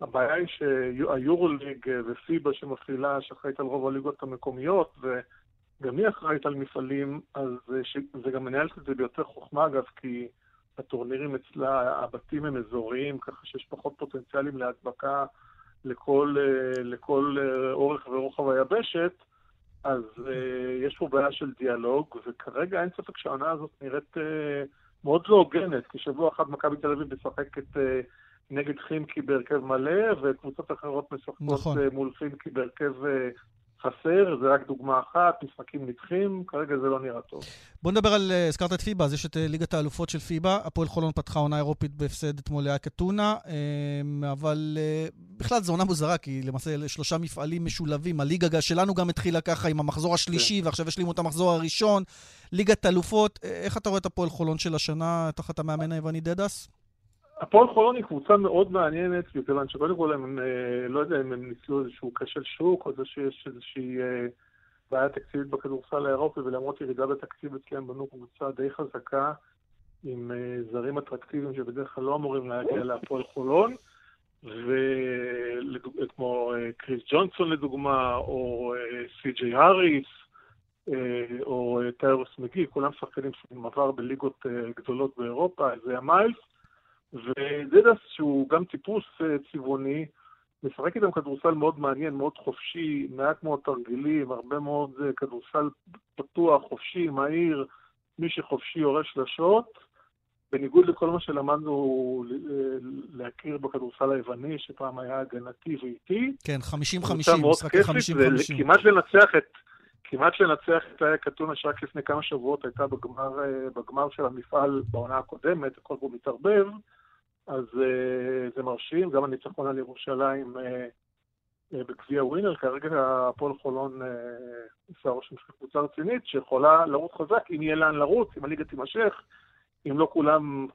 הבעיה היא שהיורוליג ופיבה שמפעילה, שאחראית על רוב הליגות המקומיות, וגם היא אחראית על מפעלים, אז זה גם מנהלת את זה ביותר חוכמה, אגב, כי הטורנירים אצלה, הבתים הם אזוריים, ככה שיש פחות פוטנציאלים להדבקה לכל, אה, לכל אה, אורך ורוחב היבשת, אז uh, יש פה בעיה של דיאלוג, וכרגע אין ספק שהעונה הזאת נראית מאוד לא הוגנת, כי שבוע אחד מכבי תל אביב משחקת נגד חימקי בהרכב מלא, וקבוצות אחרות משחקות נכון. מול חימקי בהרכב חסר, זה רק דוגמה אחת, משחקים נדחים, כרגע זה לא נראה טוב. בוא נדבר על, אה, הזכרת את פיבה, אז יש את אה, ליגת האלופות של פיבה, הפועל חולון פתחה עונה אירופית בהפסד אתמול לאייק אתונה, אה, אבל בכלל זו עונה מוזרה, כי למעשה שלושה מפעלים משולבים, הליגה שלנו גם התחילה ככה עם המחזור השלישי, כן. ועכשיו השלימו את המחזור הראשון, ליגת אלופות, איך אתה רואה את הפועל חולון של השנה, תחת המאמן היווני דדס? הפועל חולון היא קבוצה מאוד מעניינת, מכיוון שקודם כל הם, אה, לא יודע אם הם ניצלו איזשהו כשל שוק, או זה שיש איזושהי אה, בעיה תקציבית בכדורסל האירופי, ולמרות ירידה בתקציב אצלם בנו קבוצה די חזקה, עם אה, זרים אטרקטיביים שבדרך כלל לא אמורים להגיע להפועל חולון, וכמו קריס ג'ונסון לדוגמה, או סי.ג'יי האריס, או טיירוס מגי, כולם שחקנים עם עבר בליגות גדולות באירופה, זה המיילס. ודדס, שהוא גם טיפוס אה, צבעוני, משחק איתם כדורסל מאוד מעניין, מאוד חופשי, מעט מאוד תרגילים, הרבה מאוד אה, כדורסל פתוח, חופשי, מהיר, מי שחופשי יורש שלשות, בניגוד לכל מה שלמדנו אה, להכיר בכדורסל היווני, שפעם היה הגנתי ואיטי. כן, 50-50, משחקי 50-50. וכמעט לנצח את... כמעט לנצח את איה קטונה שרק לפני כמה שבועות הייתה בגמר, בגמר של המפעל בעונה הקודמת, הכל פה מתערבב, אז uh, זה מרשים, גם הניצחון על ירושלים uh, uh, בגביע ווינר, כרגע הפועל חולון עושה רושם של קבוצה רצינית שיכולה לרוץ חזק, אם יהיה לאן לרוץ, אם הליגה תימשך, אם לא כולם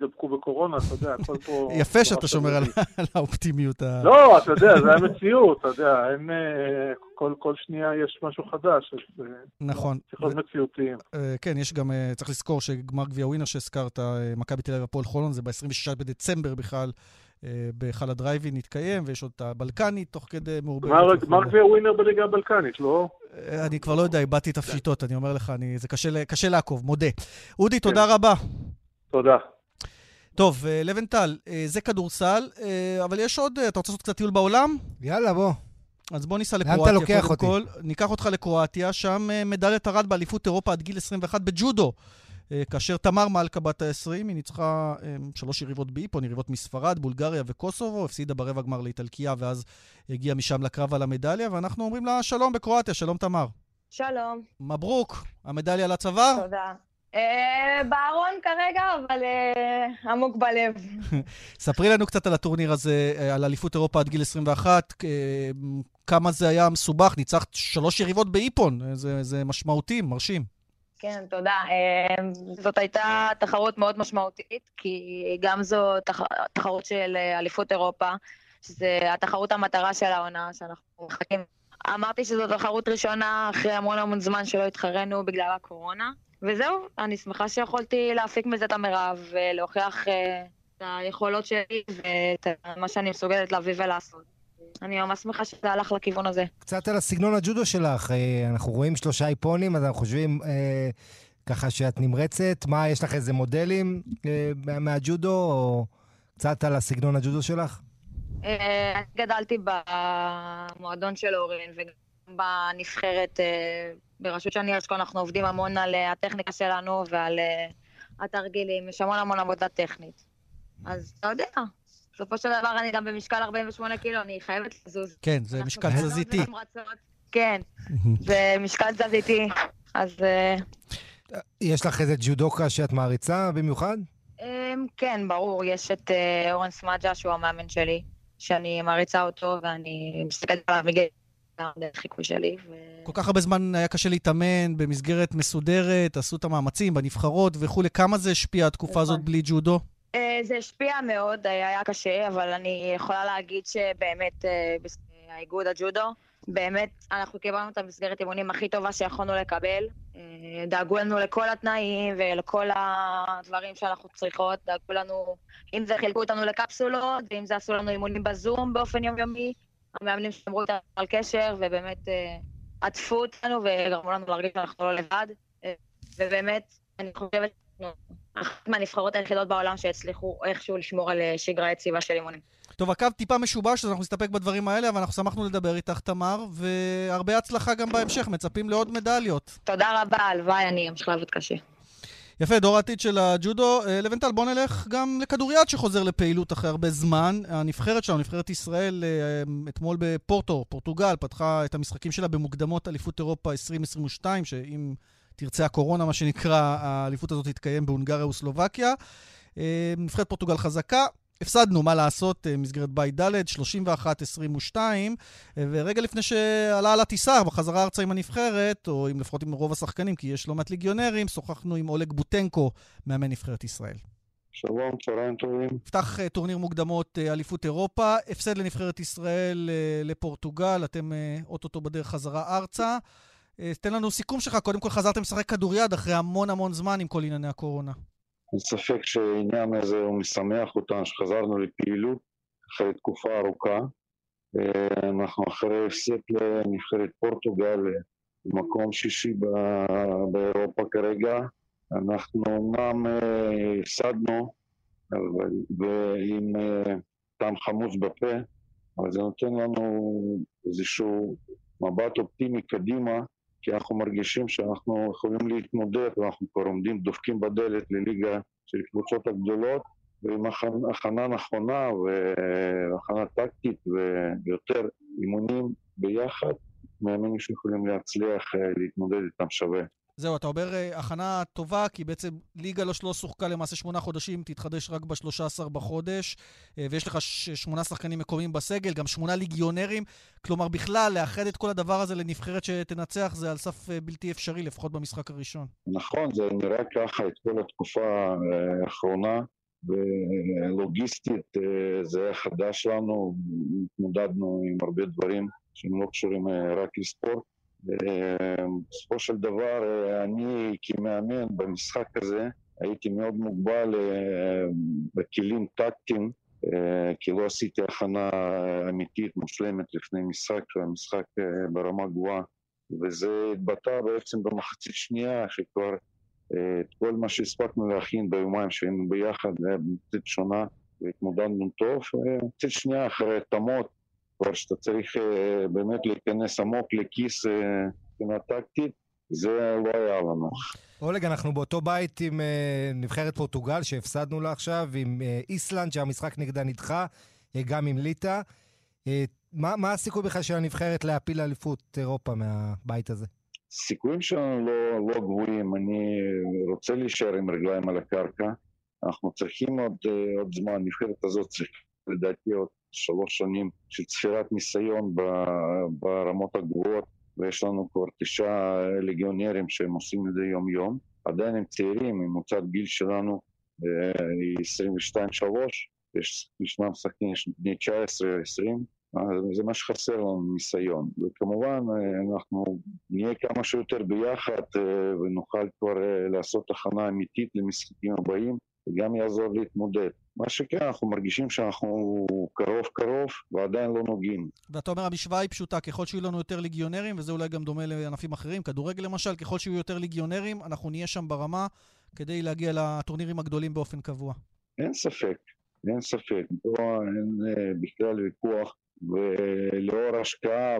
יידבקו בקורונה, אתה יודע, הכל פה... יפה שאתה שומר על, על האופטימיות. לא, אתה יודע, זה המציאות, אתה יודע, אין... אה, כל, כל שנייה יש משהו חדש. אז, אה, נכון. צריך להיות מציאותיים. אה, כן, יש גם, צריך לזכור שגמר גביע ווינר שהזכרת, מכבי תל אביב הפועל חולון, זה ב-26 בדצמבר בכלל. בהיכל הדרייבין התקיים, ויש עוד את הבלקנית תוך כדי מעורבבת. גמר גביע ווינר בליגה הבלקנית, לא? אני כבר לא יודע, איבדתי את הפשיטות, אני אומר לך, זה קשה לעקוב, מודה. אודי, תודה כן. רבה. תודה. טוב, אה, לבנטל, אה, זה כדורסל, אה, אבל יש עוד, אתה רוצה לעשות קצת טיול בעולם? יאללה, בוא. אז בוא ניסע לקרואטיה. לאן אתה לוקח אותי? כל, ניקח אותך לקרואטיה, שם מדליית ארד באליפות אירופה עד גיל 21 בג'ודו. כאשר תמר מלכה בת ה-20, היא ניצחה שלוש יריבות באיפון, יריבות מספרד, בולגריה וקוסובו, הפסידה ברבע גמר לאיטלקיה, ואז הגיעה משם לקרב על המדליה, ואנחנו אומרים לה שלום בקרואטיה, שלום תמר. שלום. מברוק, המדליה לצוואר? תודה. אה, בארון כרגע, אבל אה, עמוק בלב. ספרי לנו קצת על הטורניר הזה, אה, על אליפות אירופה עד גיל 21. כמה זה היה מסובך, ניצחת שלוש יריבות באיפון, זה, זה משמעותי, מרשים. כן, תודה. זאת הייתה תחרות מאוד משמעותית, כי גם זו תח... תחרות של אליפות אירופה, שזה התחרות המטרה של העונה, שאנחנו מחכים. אמרתי שזו תחרות ראשונה אחרי המון המון זמן שלא התחרנו בגלל הקורונה. וזהו, אני שמחה שיכולתי להפיק מזה את המרב ולהוכיח uh, את היכולות שלי ואת מה שאני מסוגלת להביא ולעשות. אני ממש שמחה שזה הלך לכיוון הזה. קצת על הסגנון הג'ודו שלך, אה, אנחנו רואים שלושה איפונים, אז אנחנו חושבים אה, ככה שאת נמרצת. מה, יש לך איזה מודלים אה, מהג'ודו, או קצת על הסגנון הג'ודו שלך? אה, אני גדלתי במועדון של אורן וגם בנבחרת אה, ברשות שאני אשכול אנחנו עובדים המון על אה, הטכניקה שלנו ועל אה, התרגילים, יש המון המון עבודה טכנית. אז אתה יודע, בסופו של דבר אני גם במשקל 48 קילו, אני חייבת לזוז. כן, זה משקל תזזיתי. כן, זה משקל תזזיתי, אז... אה, יש לך איזה ג'ודוקה שאת מעריצה במיוחד? אמ, כן, ברור, יש את אורן סמאג'ה, שהוא המאמן שלי, שאני מעריצה אותו, ואני מסתכלת עליו מגיל דרך חיקוי שלי. ו... כל כך הרבה זמן היה קשה להתאמן במסגרת מסודרת, עשו את המאמצים בנבחרות וכולי. כמה זה השפיע התקופה הזאת נכון. בלי ג'ודו? אה, זה השפיע מאוד, היה קשה, אבל אני יכולה להגיד שבאמת אה, האיגוד הג'ודו, באמת אנחנו קיבלנו את המסגרת אימונים הכי טובה שיכולנו לקבל. אה, דאגו לנו לכל התנאים ולכל הדברים שאנחנו צריכות, דאגו לנו, אם זה חילקו אותנו לקפסולות, ואם זה עשו לנו אימונים בזום באופן יומיומי, המאמנים שמרו איתנו על קשר, ובאמת אה, עטפו אותנו וגרמו לנו להרגיש שאנחנו לא לבד. אה, ובאמת, אני חושבת שאחת מהנבחרות היחידות בעולם שהצליחו איכשהו לשמור על אה, שגרה יציבה של אימונים. טוב, הקו טיפה משובש, אז אנחנו נסתפק בדברים האלה, אבל אנחנו שמחנו לדבר איתך, תמר, והרבה הצלחה גם בהמשך, מצפים לעוד מדליות. תודה רבה, הלוואי, אני אמשיך לעבוד קשה. יפה, דור העתיד של הג'ודו. אה, לבנטל, בוא נלך גם לכדוריד שחוזר לפעילות אחרי הרבה זמן. הנבחרת שלנו, נבחרת ישראל, אה, אתמול בפורטו, פורטוגל, פתחה את המשחקים שלה במוקדמות אליפות אירופה 2022, שאם תרצה הקורונה, מה שנקרא, האליפות הזאת תתקיים בהונגריה וסלובקיה. אה, נבחרת פורטוגל חזקה, הפסדנו, מה לעשות, אה, מסגרת בית ד', 31-22, אה, ורגע לפני שעלה על הטיסה, בחזרה ארצה עם הנבחרת, או עם לפחות עם רוב השחקנים, כי יש לא מעט ליגיונרים, שוחחנו עם אולג בוטנקו, מאמן נבחרת ישראל. שלום, צהריים טובים. נפתח טורניר מוקדמות אליפות אירופה, הפסד לנבחרת ישראל לפורטוגל, אתם אוטוטו בדרך חזרה ארצה. תן לנו סיכום שלך, קודם כל חזרתם לשחק כדוריד אחרי המון המון זמן עם כל ענייני הקורונה. אין ספק שהעניין הזה הוא משמח אותנו שחזרנו לפעילות אחרי תקופה ארוכה. אה, אנחנו אחרי הפסק לנבחרת פורטוגל, במקום שישי באירופה כרגע. אנחנו אומנם אה, הפסדנו ועם אה, טעם חמוץ בפה, אבל זה נותן לנו איזשהו מבט אופטימי קדימה כי אנחנו מרגישים שאנחנו יכולים להתמודד ואנחנו כבר עומדים, דופקים בדלת לליגה של קבוצות הגדולות ועם הכנה נכונה והכנה טקטית ויותר אימונים ביחד, מאמינים שיכולים להצליח אה, להתמודד איתם שווה. זהו, אתה אומר אה, הכנה טובה, כי בעצם ליגה לא, לא שוחקה למעשה שמונה חודשים, תתחדש רק ב-13 בחודש, אה, ויש לך שמונה שחקנים מקומיים בסגל, גם שמונה ליגיונרים. כלומר, בכלל, לאחד את כל הדבר הזה לנבחרת שתנצח, זה על סף אה, בלתי אפשרי, לפחות במשחק הראשון. נכון, זה נראה ככה את כל התקופה האחרונה. ולוגיסטית זה היה חדש לנו, התמודדנו עם הרבה דברים שהם לא קשורים רק לספורט. בסופו של דבר, אה, אני כמאמן במשחק הזה הייתי מאוד מוגבל אה, בכלים טקטיים, אה, כי לא עשיתי הכנה אמיתית, מושלמת לפני משחק, המשחק ברמה גבוהה, וזה התבטא בעצם במחצית שנייה, שכבר את כל מה שהספקנו להכין ביומיים שהיינו ביחד, היה במחצית שונה, והתמודדנו טוב. מחצית שנייה אחרי התאמות, כבר שאתה צריך אה, באמת להיכנס עמוק לכיס אה, מבחינה טקטית, זה לא היה לנו. אולג, אנחנו באותו בית עם אה, נבחרת פורטוגל שהפסדנו לה עכשיו, עם איסלנד שהמשחק נגדה נדחה, גם עם ליטא. מה, מה הסיכוי בכלל של הנבחרת להפיל אליפות אירופה מהבית הזה? הסיכויים שלנו לא, לא גבוהים, אני רוצה להישאר עם רגליים על הקרקע. אנחנו צריכים עוד, עוד זמן, הנבחרת הזאת צריכה לדעתי עוד שלוש שנים של צפירת ניסיון ברמות הגבוהות ויש לנו כבר תשעה לגיונרים שהם עושים את זה יום-יום. עדיין הם צעירים, ממוצעת גיל שלנו אה, היא 22-3, יש, ישנם שחקנים בני 19-20, זה מה שחסר לנו, ניסיון. וכמובן, אה, אנחנו נהיה כמה שיותר ביחד אה, ונוכל כבר לעשות הכנה אמיתית למשחקים הבאים, וגם יעזור להתמודד. מה שכן, אנחנו מרגישים שאנחנו קרוב קרוב ועדיין לא נוגעים. ואתה אומר, המשוואה היא פשוטה, ככל שיהיו לנו יותר ליגיונרים, וזה אולי גם דומה לענפים אחרים, כדורגל למשל, ככל שיהיו יותר ליגיונרים, אנחנו נהיה שם ברמה כדי להגיע לטורנירים הגדולים באופן קבוע. אין ספק, אין ספק. פה אין אה, בכלל ויכוח. ולאור השקעה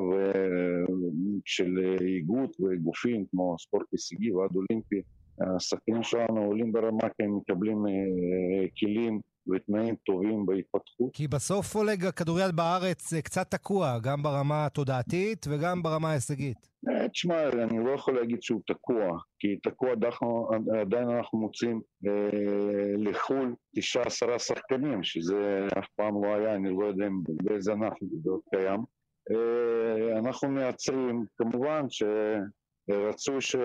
של איגוד וגופים כמו ספורט הישגי ועד אולימפי, השחקנים שלנו עולים ברמה כי הם מקבלים אה, כלים ותנאים טובים בהתפתחות. כי בסוף עולג הכדוריד בארץ זה קצת תקוע, גם ברמה התודעתית וגם ברמה ההישגית. אה, תשמע, אני לא יכול להגיד שהוא תקוע, כי תקוע עדיין אנחנו מוצאים אה, לחו"ל תשעה עשרה שחקנים, שזה אף פעם לא היה, אני לא יודע באיזה ענף זה עוד קיים. אה, אנחנו מייצרים, כמובן שרצוי ש...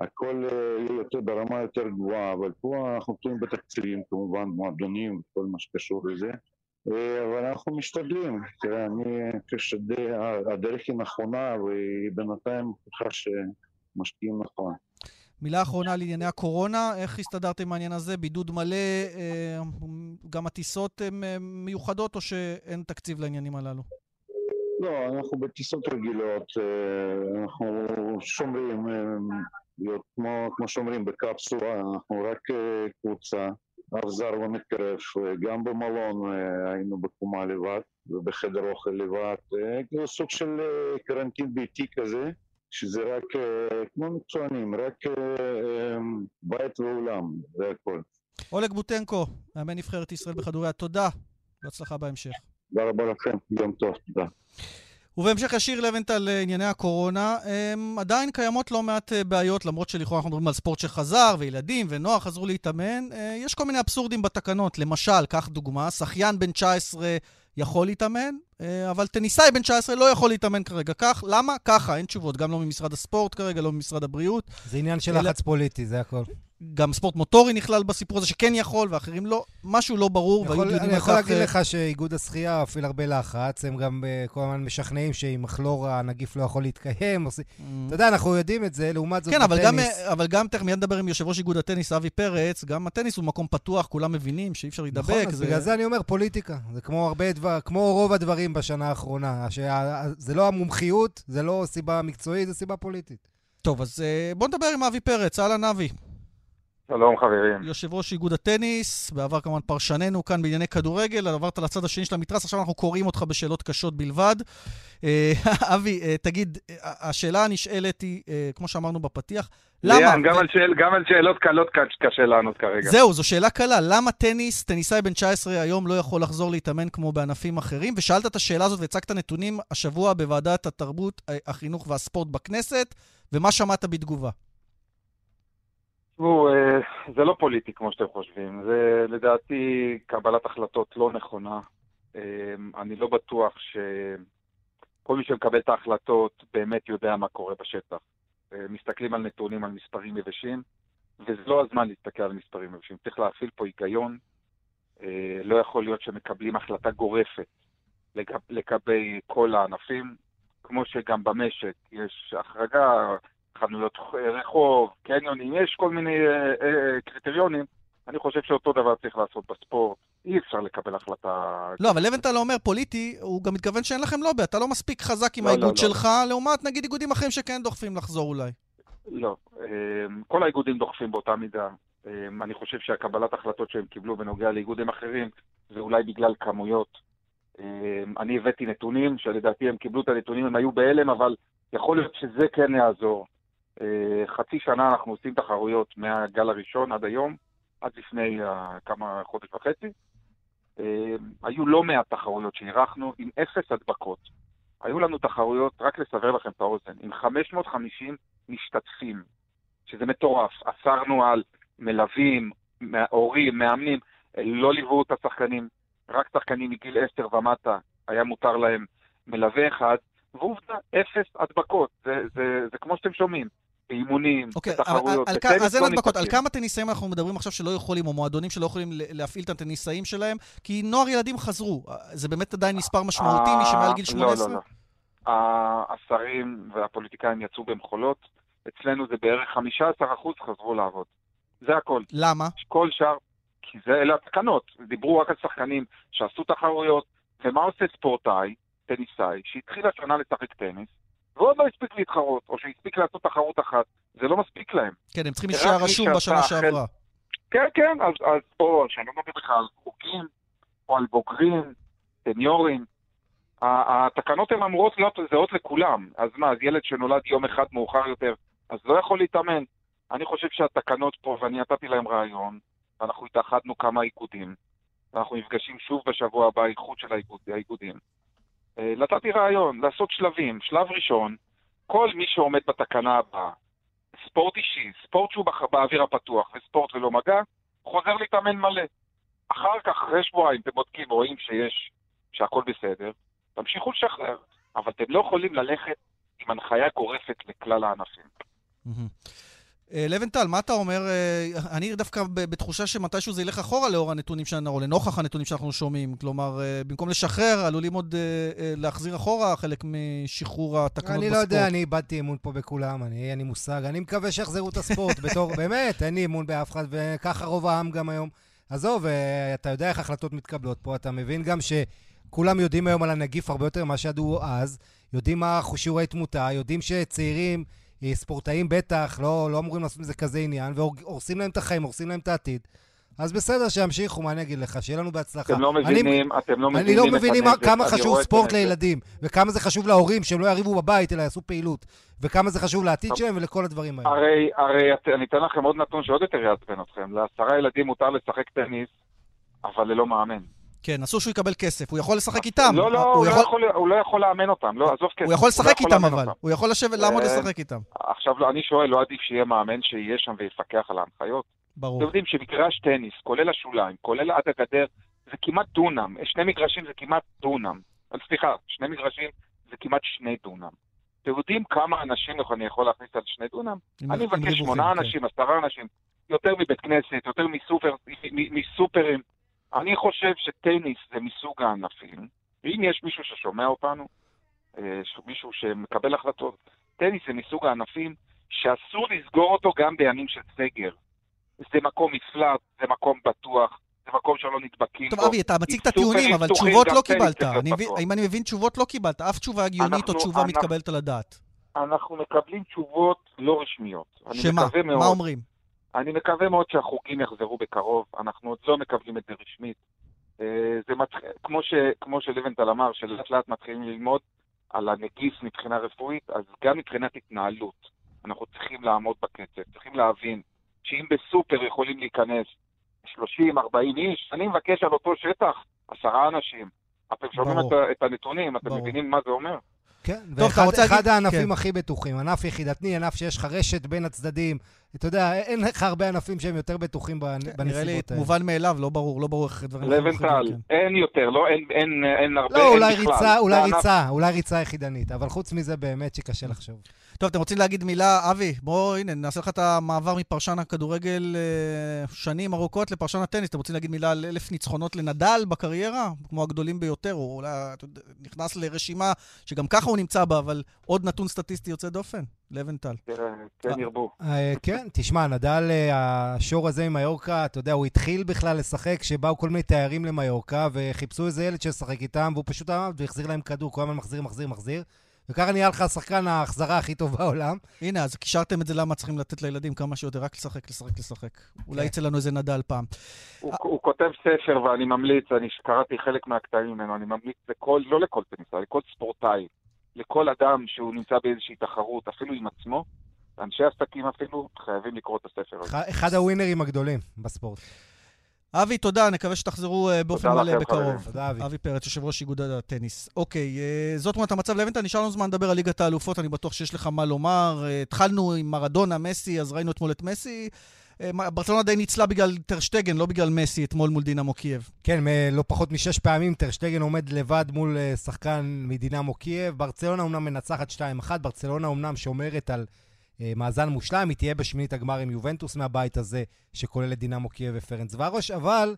הכל אה, יהיה יותר ברמה יותר גבוהה, אבל פה אנחנו תלויים בתקציבים כמובן, מועדונים, כל מה שקשור לזה, אה, אבל אנחנו משתדלים, תראה, אני חושב שהדרך היא נכונה והיא בינתיים מוכיחה שמשקיעים נכון. מילה אחרונה על ענייני הקורונה, איך הסתדרתם עם העניין הזה? בידוד מלא, אה, גם הטיסות הן מיוחדות או שאין תקציב לעניינים הללו? לא, אנחנו בטיסות רגילות, אנחנו שומרים להיות כמו, כמו שאומרים בקפסולה, אנחנו רק uh, קבוצה, אף זר לא מתקרב, גם במלון היינו בקומה לבד ובחדר אוכל לבד, כאילו סוג של קרנטין ביתי כזה, שזה רק כמו מקצוענים, רק בית ואולם, זה הכל. אולג בוטנקו, מאמן נבחרת ישראל בכדורי, תודה, בהצלחה בהמשך. תודה רבה לכם, יום טוב, תודה. ובהמשך ישיר לבנטל לענייני הקורונה, הם, עדיין קיימות לא מעט אה, בעיות, למרות שלכאורה אנחנו מדברים על ספורט שחזר, וילדים ונוער חזרו להתאמן. אה, יש כל מיני אבסורדים בתקנות. למשל, קח דוגמה, שחיין בן 19 יכול להתאמן, אה, אבל טניסאי בן 19 לא יכול להתאמן כרגע. כך, למה? ככה, אין תשובות, גם לא ממשרד הספורט כרגע, לא ממשרד הבריאות. זה עניין של לחץ פוליטי, זה הכל. גם ספורט מוטורי נכלל בסיפור הזה, שכן יכול ואחרים לא. משהו לא ברור, והיו דיונים אני יכול להגיד לך שאיגוד השחייה מפעיל הרבה לחץ, הם גם uh, כל הזמן משכנעים שעם מחלור הנגיף לא יכול להתקיים. Mm. אתה יודע, אנחנו יודעים את זה, לעומת זאת כן, אבל גם, אבל גם תכף מיד נדבר עם יושב ראש איגוד הטניס, אבי פרץ, גם הטניס הוא מקום פתוח, כולם מבינים שאי אפשר להידבק. נכון, זה... בגלל זה אני אומר פוליטיקה. זה כמו הרבה דבר, כמו רוב הדברים בשנה האחרונה. זה לא המומחיות, זה לא סיבה מקצועית, זה סיבה פוליטית. טוב, אז בוא נדבר עם אבי פרץ. אהלן, אבי. שלום חברים. יושב ראש איגוד הטניס, בעבר כמובן פרשננו כאן בענייני כדורגל, עברת לצד השני של המתרס, עכשיו אנחנו קוראים אותך בשאלות קשות בלבד. אה, אבי, אה, תגיד, אה, השאלה הנשאלת היא, כמו שאמרנו בפתיח, למה... ליאן, גם, על שאל, גם על שאלות קלות קשה לענות כרגע. זהו, זו שאלה קלה. למה טניס, טניסאי בן 19 היום לא יכול לחזור להתאמן כמו בענפים אחרים? ושאלת את השאלה הזאת והצגת נתונים השבוע בוועדת התרבות, החינוך והספורט בכנסת, ומה שמעת בתגובה? תראו, אה, זה לא פוליטי כמו שאתם חושבים, זה לדעתי קבלת החלטות לא נכונה. אה, אני לא בטוח שכל מי שמקבל את ההחלטות באמת יודע מה קורה בשטח. אה, מסתכלים על נתונים, על מספרים יבשים, וזה לא הזמן להסתכל על מספרים יבשים. צריך להפעיל פה היגיון. לא יכול להיות שמקבלים החלטה גורפת לגבי כל הענפים, כמו שגם במשק יש החרגה, חנויות רחוב, קניונים, יש כל מיני אה, אה, קריטריונים. אני חושב שאותו דבר צריך לעשות בספורט. אי אפשר לקבל החלטה... לא, אבל לבנטל אומר פוליטי, הוא גם מתכוון שאין לכם לובי. אתה לא מספיק חזק עם לא, האיגוד לא, לא. שלך, לא. לעומת נגיד איגודים אחרים שכן דוחפים לחזור אולי. לא. אה, כל האיגודים דוחפים באותה מידה. אה, אני חושב שהקבלת החלטות שהם קיבלו בנוגע לאיגודים אחרים, זה אולי בגלל כמויות. אה, אני הבאתי נתונים, שלדעתי הם קיבלו את הנתונים, הם היו בהלם, אבל יכול להיות שזה כן יעזור. אה, חצי שנה אנחנו עושים תחרויות מהגל הראשון עד היום, עד לפני uh, כמה חודש וחצי. Uh, היו לא מעט תחרויות שאירחנו עם אפס הדבקות. היו לנו תחרויות, רק לסבר לכם את האוזן, עם 550 משתתפים, שזה מטורף. אסרנו על מלווים, הורים, מאמנים, לא ליוו את השחקנים, רק שחקנים מגיל 10 ומטה היה מותר להם מלווה אחד, ועובדה, אפס הדבקות. זה, זה, זה כמו שאתם שומעים. באימונים, okay, בתחרויות. אוקיי, אז אין הדבקות. על כמה טניסאים אנחנו מדברים עכשיו שלא יכולים, או מועדונים שלא יכולים להפעיל את הטניסאים שלהם? כי נוער ילדים חזרו. זה באמת עדיין מספר משמעותי, מי שמעל גיל 18? לא, לא, לא. השרים והפוליטיקאים יצאו במחולות. אצלנו זה בערך 15% חזרו לעבוד. זה הכל. למה? כל שאר... כי זה, אלה התקנות. דיברו רק על שחקנים שעשו תחרויות, ומה עושה ספורטאי, טניסאי, שהתחיל השנה לשחק טניס, ועוד לא הספיק להתחרות, או שהספיק לעשות תחרות אחת, זה לא מספיק להם. כן, הם צריכים להישאר רשום בשנה שעברה. כן, כן, אז, אז פה, שאני לא מדבר לך על חוגים, או על בוגרים, סניורים, התקנות הן אמורות להיות זהות לכולם. אז מה, אז ילד שנולד יום אחד מאוחר יותר, אז לא יכול להתאמן. אני חושב שהתקנות פה, ואני נתתי להם רעיון, ואנחנו התאחדנו כמה איגודים, ואנחנו נפגשים שוב בשבוע הבא, איחוד של האיגוד, האיגודים. אה, נתתי רעיון, לעשות שלבים. שלב ראשון, כל מי שעומד בתקנה הבאה, ספורט אישי, ספורט שהוא באוויר הפתוח וספורט ולא מגע, חוזר להתאמן מלא. אחר כך, אחרי שבועיים, אתם בודקים, רואים שיש, שהכל בסדר, תמשיכו לשחרר, אבל אתם לא יכולים ללכת עם הנחיה גורפת לכלל הענפים. אה, לבנטל, מה אתה אומר? אה, אני דווקא בתחושה שמתישהו זה ילך אחורה לאור הנתונים שלנו, או לנוכח הנתונים שאנחנו שומעים. כלומר, אה, במקום לשחרר, עלולים עוד להחזיר אחורה חלק משחרור התקנות בספורט. אני לא יודע, אני איבדתי אמון פה בכולם, אני אין לי מושג. אני מקווה שיחזרו את הספורט בתור, באמת, אין לי אמון באף אחד, וככה רוב העם גם היום. עזוב, אתה יודע איך החלטות מתקבלות פה, אתה מבין גם שכולם יודעים היום על הנגיף הרבה יותר ממה שידעו אז, יודעים מה שיעורי תמותה, יודעים שצעירים... ספורטאים בטח, לא, לא אמורים לעשות מזה כזה עניין, והורסים להם את החיים, הורסים להם את העתיד. אז בסדר, שימשיכו, מה אני אגיד לך? שיהיה לנו בהצלחה. אתם לא מבינים, אני, אתם לא מבינים אני לא מבינים הנזק, כמה חשוב ספורט. לילדים, וכמה זה חשוב להורים, שהם לא יריבו בבית, אלא יעשו פעילות, וכמה זה חשוב לעתיד שלהם ולכל הדברים האלה. הרי, הרי את- אני אתן לכם עוד נתון שעוד יותר יעצבן אתכם. לעשרה ילדים מותר לשחק טניס, אבל ללא מאמן. כן, אסור שהוא יקבל כסף, הוא יכול לשחק איתם. לא, לא, הוא הוא לא יכול- יכול- הוא לא יכול לאמן אותם, לא, עזוב כסף. הוא יכול לא לשחק איתם לאמן אבל, אותם. הוא יכול לשבת, לעמוד אה, לשחק איתם. עכשיו, לא, אני שואל, לא עדיף שיהיה מאמן שיהיה שם ויפקח על ההנחיות? ברור. אתם יודעים שמגרש טניס, כולל השוליים, כולל עד הגדר, זה כמעט דונם. שני מגרשים זה כמעט דונם. סליחה, שני מגרשים זה כמעט שני דונם. אתם יודעים כמה אנשים אני יכול להכניס על שני דונם? אני מבקש שמונה כן. אנשים, עשרה אנשים, יותר מבית כנסת, יותר מסופרים. אני חושב שטניס זה מסוג הענפים, ואם יש מישהו ששומע אותנו, אה, מישהו שמקבל החלטות, טניס זה מסוג הענפים שאסור לסגור אותו גם בימים של סגר. זה מקום מפלט, זה מקום בטוח, זה מקום שלא נדבקים טוב, בו. אבי, אתה מציג את הטיעונים, אבל תשובות לא קיבלת. אני מבין-. אם אני מבין, תשובות לא קיבלת. אף תשובה הגיונית או תשובה אנחנו- מתקבלת על הדעת. אנחנו מקבלים תשובות לא רשמיות. שמה? מה אומרים? אני מקווה מאוד שהחוגים יחזרו בקרוב, אנחנו עוד לא מקבלים את זה רשמית. אה, זה מתח... כמו, ש... כמו שלבנטל אמר, שלאט לאט מתחילים ללמוד על הנגיף מבחינה רפואית, אז גם מבחינת התנהלות, אנחנו צריכים לעמוד בקצב, צריכים להבין שאם בסופר יכולים להיכנס 30-40 איש, אני מבקש על אותו שטח עשרה אנשים. אתם שומעים. את, את הנתונים, אתם ברור. מבינים מה זה אומר? כן, אתה ואחד רוצה אחד להגיד- הענפים כן. הכי בטוחים, ענף יחידתני, ענף שיש לך רשת בין הצדדים. אתה יודע, אין לך הרבה ענפים שהם יותר בטוחים כן, נראה לי בנסיבות האלה. מובן מאליו, לא ברור, לא ברור איך דברים לבנטל, כן. אין יותר, לא, אין, אין, אין הרבה, לא, אין אולי בכלל. ריצה, אולי זה ענף- ריצה, אולי ריצה יחידנית, אבל חוץ מזה באמת שקשה לחשוב. טוב, אתם רוצים להגיד מילה, אבי, בוא, הנה, נעשה לך את המעבר מפרשן הכדורגל אה, שנים ארוכות לפרשן הטניס. אתם רוצים להגיד מילה על אלף ניצחונות לנדל בקריירה? כמו הגדולים ביותר, או אולי נכנס לרשימה שגם ככה הוא נמצא בה, אבל עוד נתון סטטיסטי יוצא דופן, לבנטל. תראה, כן ירבו. אה, כן, תשמע, נדל, אה, השור הזה ממיורקה, אתה יודע, הוא התחיל בכלל לשחק כשבאו כל מיני תיירים למיורקה וחיפשו איזה ילד שישחק איתם, והוא פשוט עמד והחזיר להם כדור, כל הזמן מחזיר, מחזיר, מחזיר. וככה נהיה לך השחקן ההחזרה הכי טוב בעולם. הנה, אז קישרתם את זה למה צריכים לתת לילדים כמה שיותר, רק לשחק, לשחק, לשחק. אולי יצא לנו איזה נדל פעם. הוא, הוא כותב ספר ואני ממליץ, אני קראתי חלק מהקטעים ממנו, אני ממליץ לכל, לא לכל טניסאי, לכל ספורטאי, לכל אדם שהוא נמצא באיזושהי תחרות, אפילו עם עצמו, אנשי עסקים אפילו, חייבים לקרוא את הספר הזה. אחד- אחד הווינרים הגדולים בספורט. אבי, תודה, נקווה שתחזרו אה, באופן מלא לכם, בקרוב. חברים. תודה, אבי. אבי פרץ, יושב ראש איגוד הטניס. אוקיי, אה, זאת תמונת המצב לבנטל, נשאר לנו זמן לדבר על ליגת האלופות, אני בטוח שיש לך מה לומר. אה, התחלנו עם מרדונה, מסי, אז ראינו אתמול את מסי. ברצלונה די ניצלה בגלל טרשטגן, לא בגלל מסי, אתמול מול דינמו קייב. כן, לא פחות משש פעמים טרשטגן עומד לבד מול שחקן מדינמו קייב. ברצלונה אומנם מנצחת 2-1, ברצלונה אומנם שומרת על מאזן מושלם, היא תהיה בשמינית הגמר עם יובנטוס מהבית הזה, שכולל את דינמו קייב ופרנצווארוש, אבל,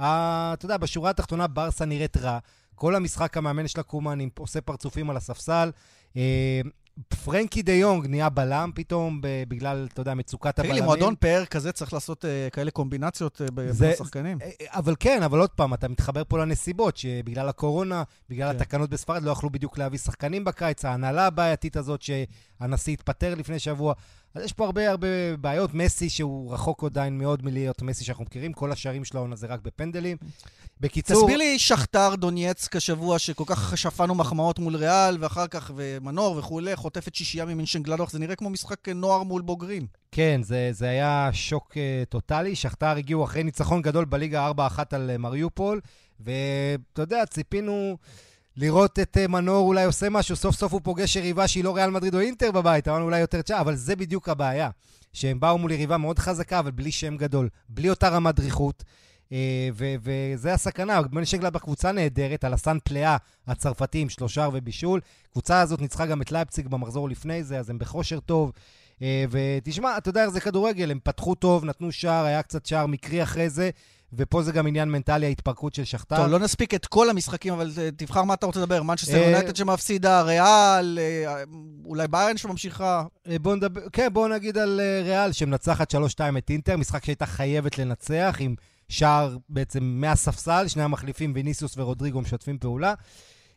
אה, אתה יודע, בשורה התחתונה ברסה נראית רע. כל המשחק המאמן שלה קומן עושה פרצופים על הספסל. אה, פרנקי דה יונג נהיה בלם פתאום, בגלל, אתה יודע, מצוקת תגיד הבלמים. לי, מועדון פאר כזה צריך לעשות אה, כאלה קומבינציות אה, ב- בין זה- השחקנים? אה, אבל כן, אבל עוד פעם, אתה מתחבר פה לנסיבות, שבגלל הקורונה, בגלל כן. התקנות בספרד, לא יכלו בדיוק להביא שחקנים בקיץ, ההנהלה הבעייתית הזאת שהנשיא התפטר לפני שבוע. אז יש פה הרבה הרבה בעיות. מסי, שהוא רחוק עדיין מאוד מלהיות מסי שאנחנו מכירים, כל השערים של העונה זה רק בפנדלים. בקיצור... תסביר לי שכתר דונייצק השבוע, שכל כך שפענו מחמאות מול ריאל, ואחר כך, ומנור וכולי, חוטפת שישייה ממינשן גלדוך, זה נראה כמו משחק נוער מול בוגרים. כן, זה, זה היה שוק uh, טוטאלי. שכתר הגיעו אחרי ניצחון גדול בליגה 4-1 על uh, מריופול, ואתה יודע, ציפינו לראות את uh, מנור אולי עושה משהו, סוף סוף הוא פוגש יריבה שהיא לא ריאל מדריד או אינטר בבית, אמרנו אולי יותר צ'ה, אבל זה בדיוק הבעיה. שהם באו מול יריבה מאוד חזקה, אבל בלי שם גדול, בלי אותה רמת דריכות. אה, ו- וזה הסכנה. מנשגלד בקבוצה נהדרת, על הסן פלאה הצרפתי עם שלושה ובישול. הקבוצה הזאת ניצחה גם את לייפציג במחזור לפני זה, אז הם בכושר טוב. אה, ותשמע, אתה יודע איך זה כדורגל, הם פתחו טוב, נתנו שער, היה קצת שער מקרי אחרי זה, ופה זה גם עניין מנטלי, ההתפרקות של שכתר. טוב, לא נספיק את כל המשחקים, אבל אה, תבחר מה אתה רוצה לדבר. מנצ'סטר יונייטד שמפסידה, ריאל, אולי ביירן שממשיכה. בוא נדבר, כן, בואו נגיד על ריאל, שמנצחת 3-2 את אינטר, משחק שהייתה חייבת לנצח, עם שער בעצם מהספסל, שני המחליפים, ויניסיוס ורודריגו משתפים פעולה.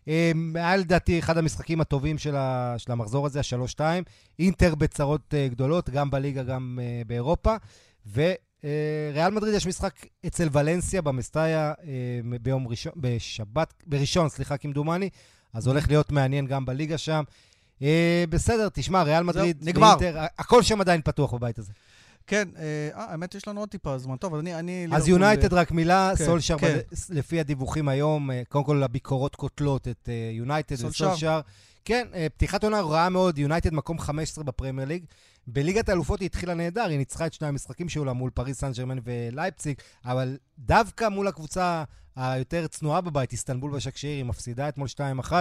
אה, היה לדעתי אחד המשחקים הטובים של, ה, של המחזור הזה, ה-3-2. אינטר בצרות אה, גדולות, גם בליגה, גם אה, באירופה. ריאל מדריד יש משחק אצל ולנסיה במסטאיה ביום ראשון, בשבת, בראשון, סליחה, כמדומני, אז הולך להיות מעניין גם בליגה שם. בסדר, תשמע, ריאל מדריד, נגמר. הכל שם עדיין פתוח בבית הזה. כן, אה, האמת יש לנו עוד טיפה זמן. טוב, אני... אני אז יונייטד, רק מילה, כן, סולשר, כן. לפי הדיווחים היום, קודם כל הביקורות קוטלות את יונייטד וסולשר. כן, פתיחת עונה רעה מאוד, יונייטד מקום 15 בפרמייר ליג. בליגת האלופות היא התחילה נהדר, היא ניצחה את שני המשחקים שהיו לה מול פריס סן ג'רמן ולייפציג, אבל דווקא מול הקבוצה היותר צנועה בבית, איסטנבול בשקשיר, היא מפסידה אתמול 2-1.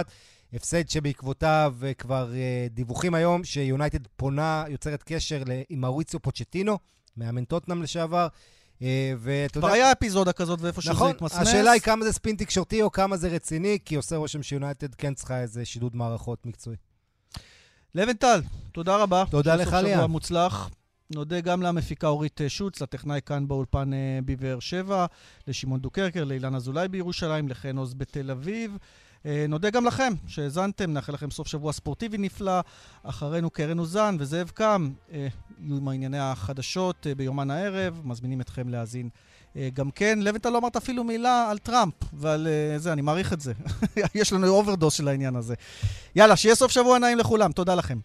הפסד שבעקבותיו כבר דיווחים היום שיונייטד פונה, יוצרת קשר עם מאוריציו פוצ'טינו, מאמן טוטנאם לשעבר. ואתה יודע... כבר היה אפיזודה כזאת ואיפה שזה נכון, התמסמס. נכון, השאלה היא כמה זה ספין תקשורתי או כמה זה רציני, כי עושה רושם שיונייטד כן צריכה איזה שידוד מערכות מקצועי. לבנטל, תודה רבה. תודה לך, ליאן. שבוע מוצלח. נודה גם למפיקה אורית שוץ, לטכנאי כאן באולפן בבאר שבע, לשמעון דוקרקר, לאילן אזולאי בירושלים, לחן עוז בתל אביב. נודה גם לכם שהאזנתם, נאחל לכם סוף שבוע ספורטיבי נפלא. אחרינו קרן אוזן וזאב קם, יהיו עם ענייני החדשות ביומן הערב, מזמינים אתכם להאזין. גם כן, לווינטל לא אמרת אפילו מילה על טראמפ ועל זה, אני מעריך את זה. יש לנו overdose של העניין הזה. יאללה, שיהיה סוף שבוע נעים לכולם, תודה לכם.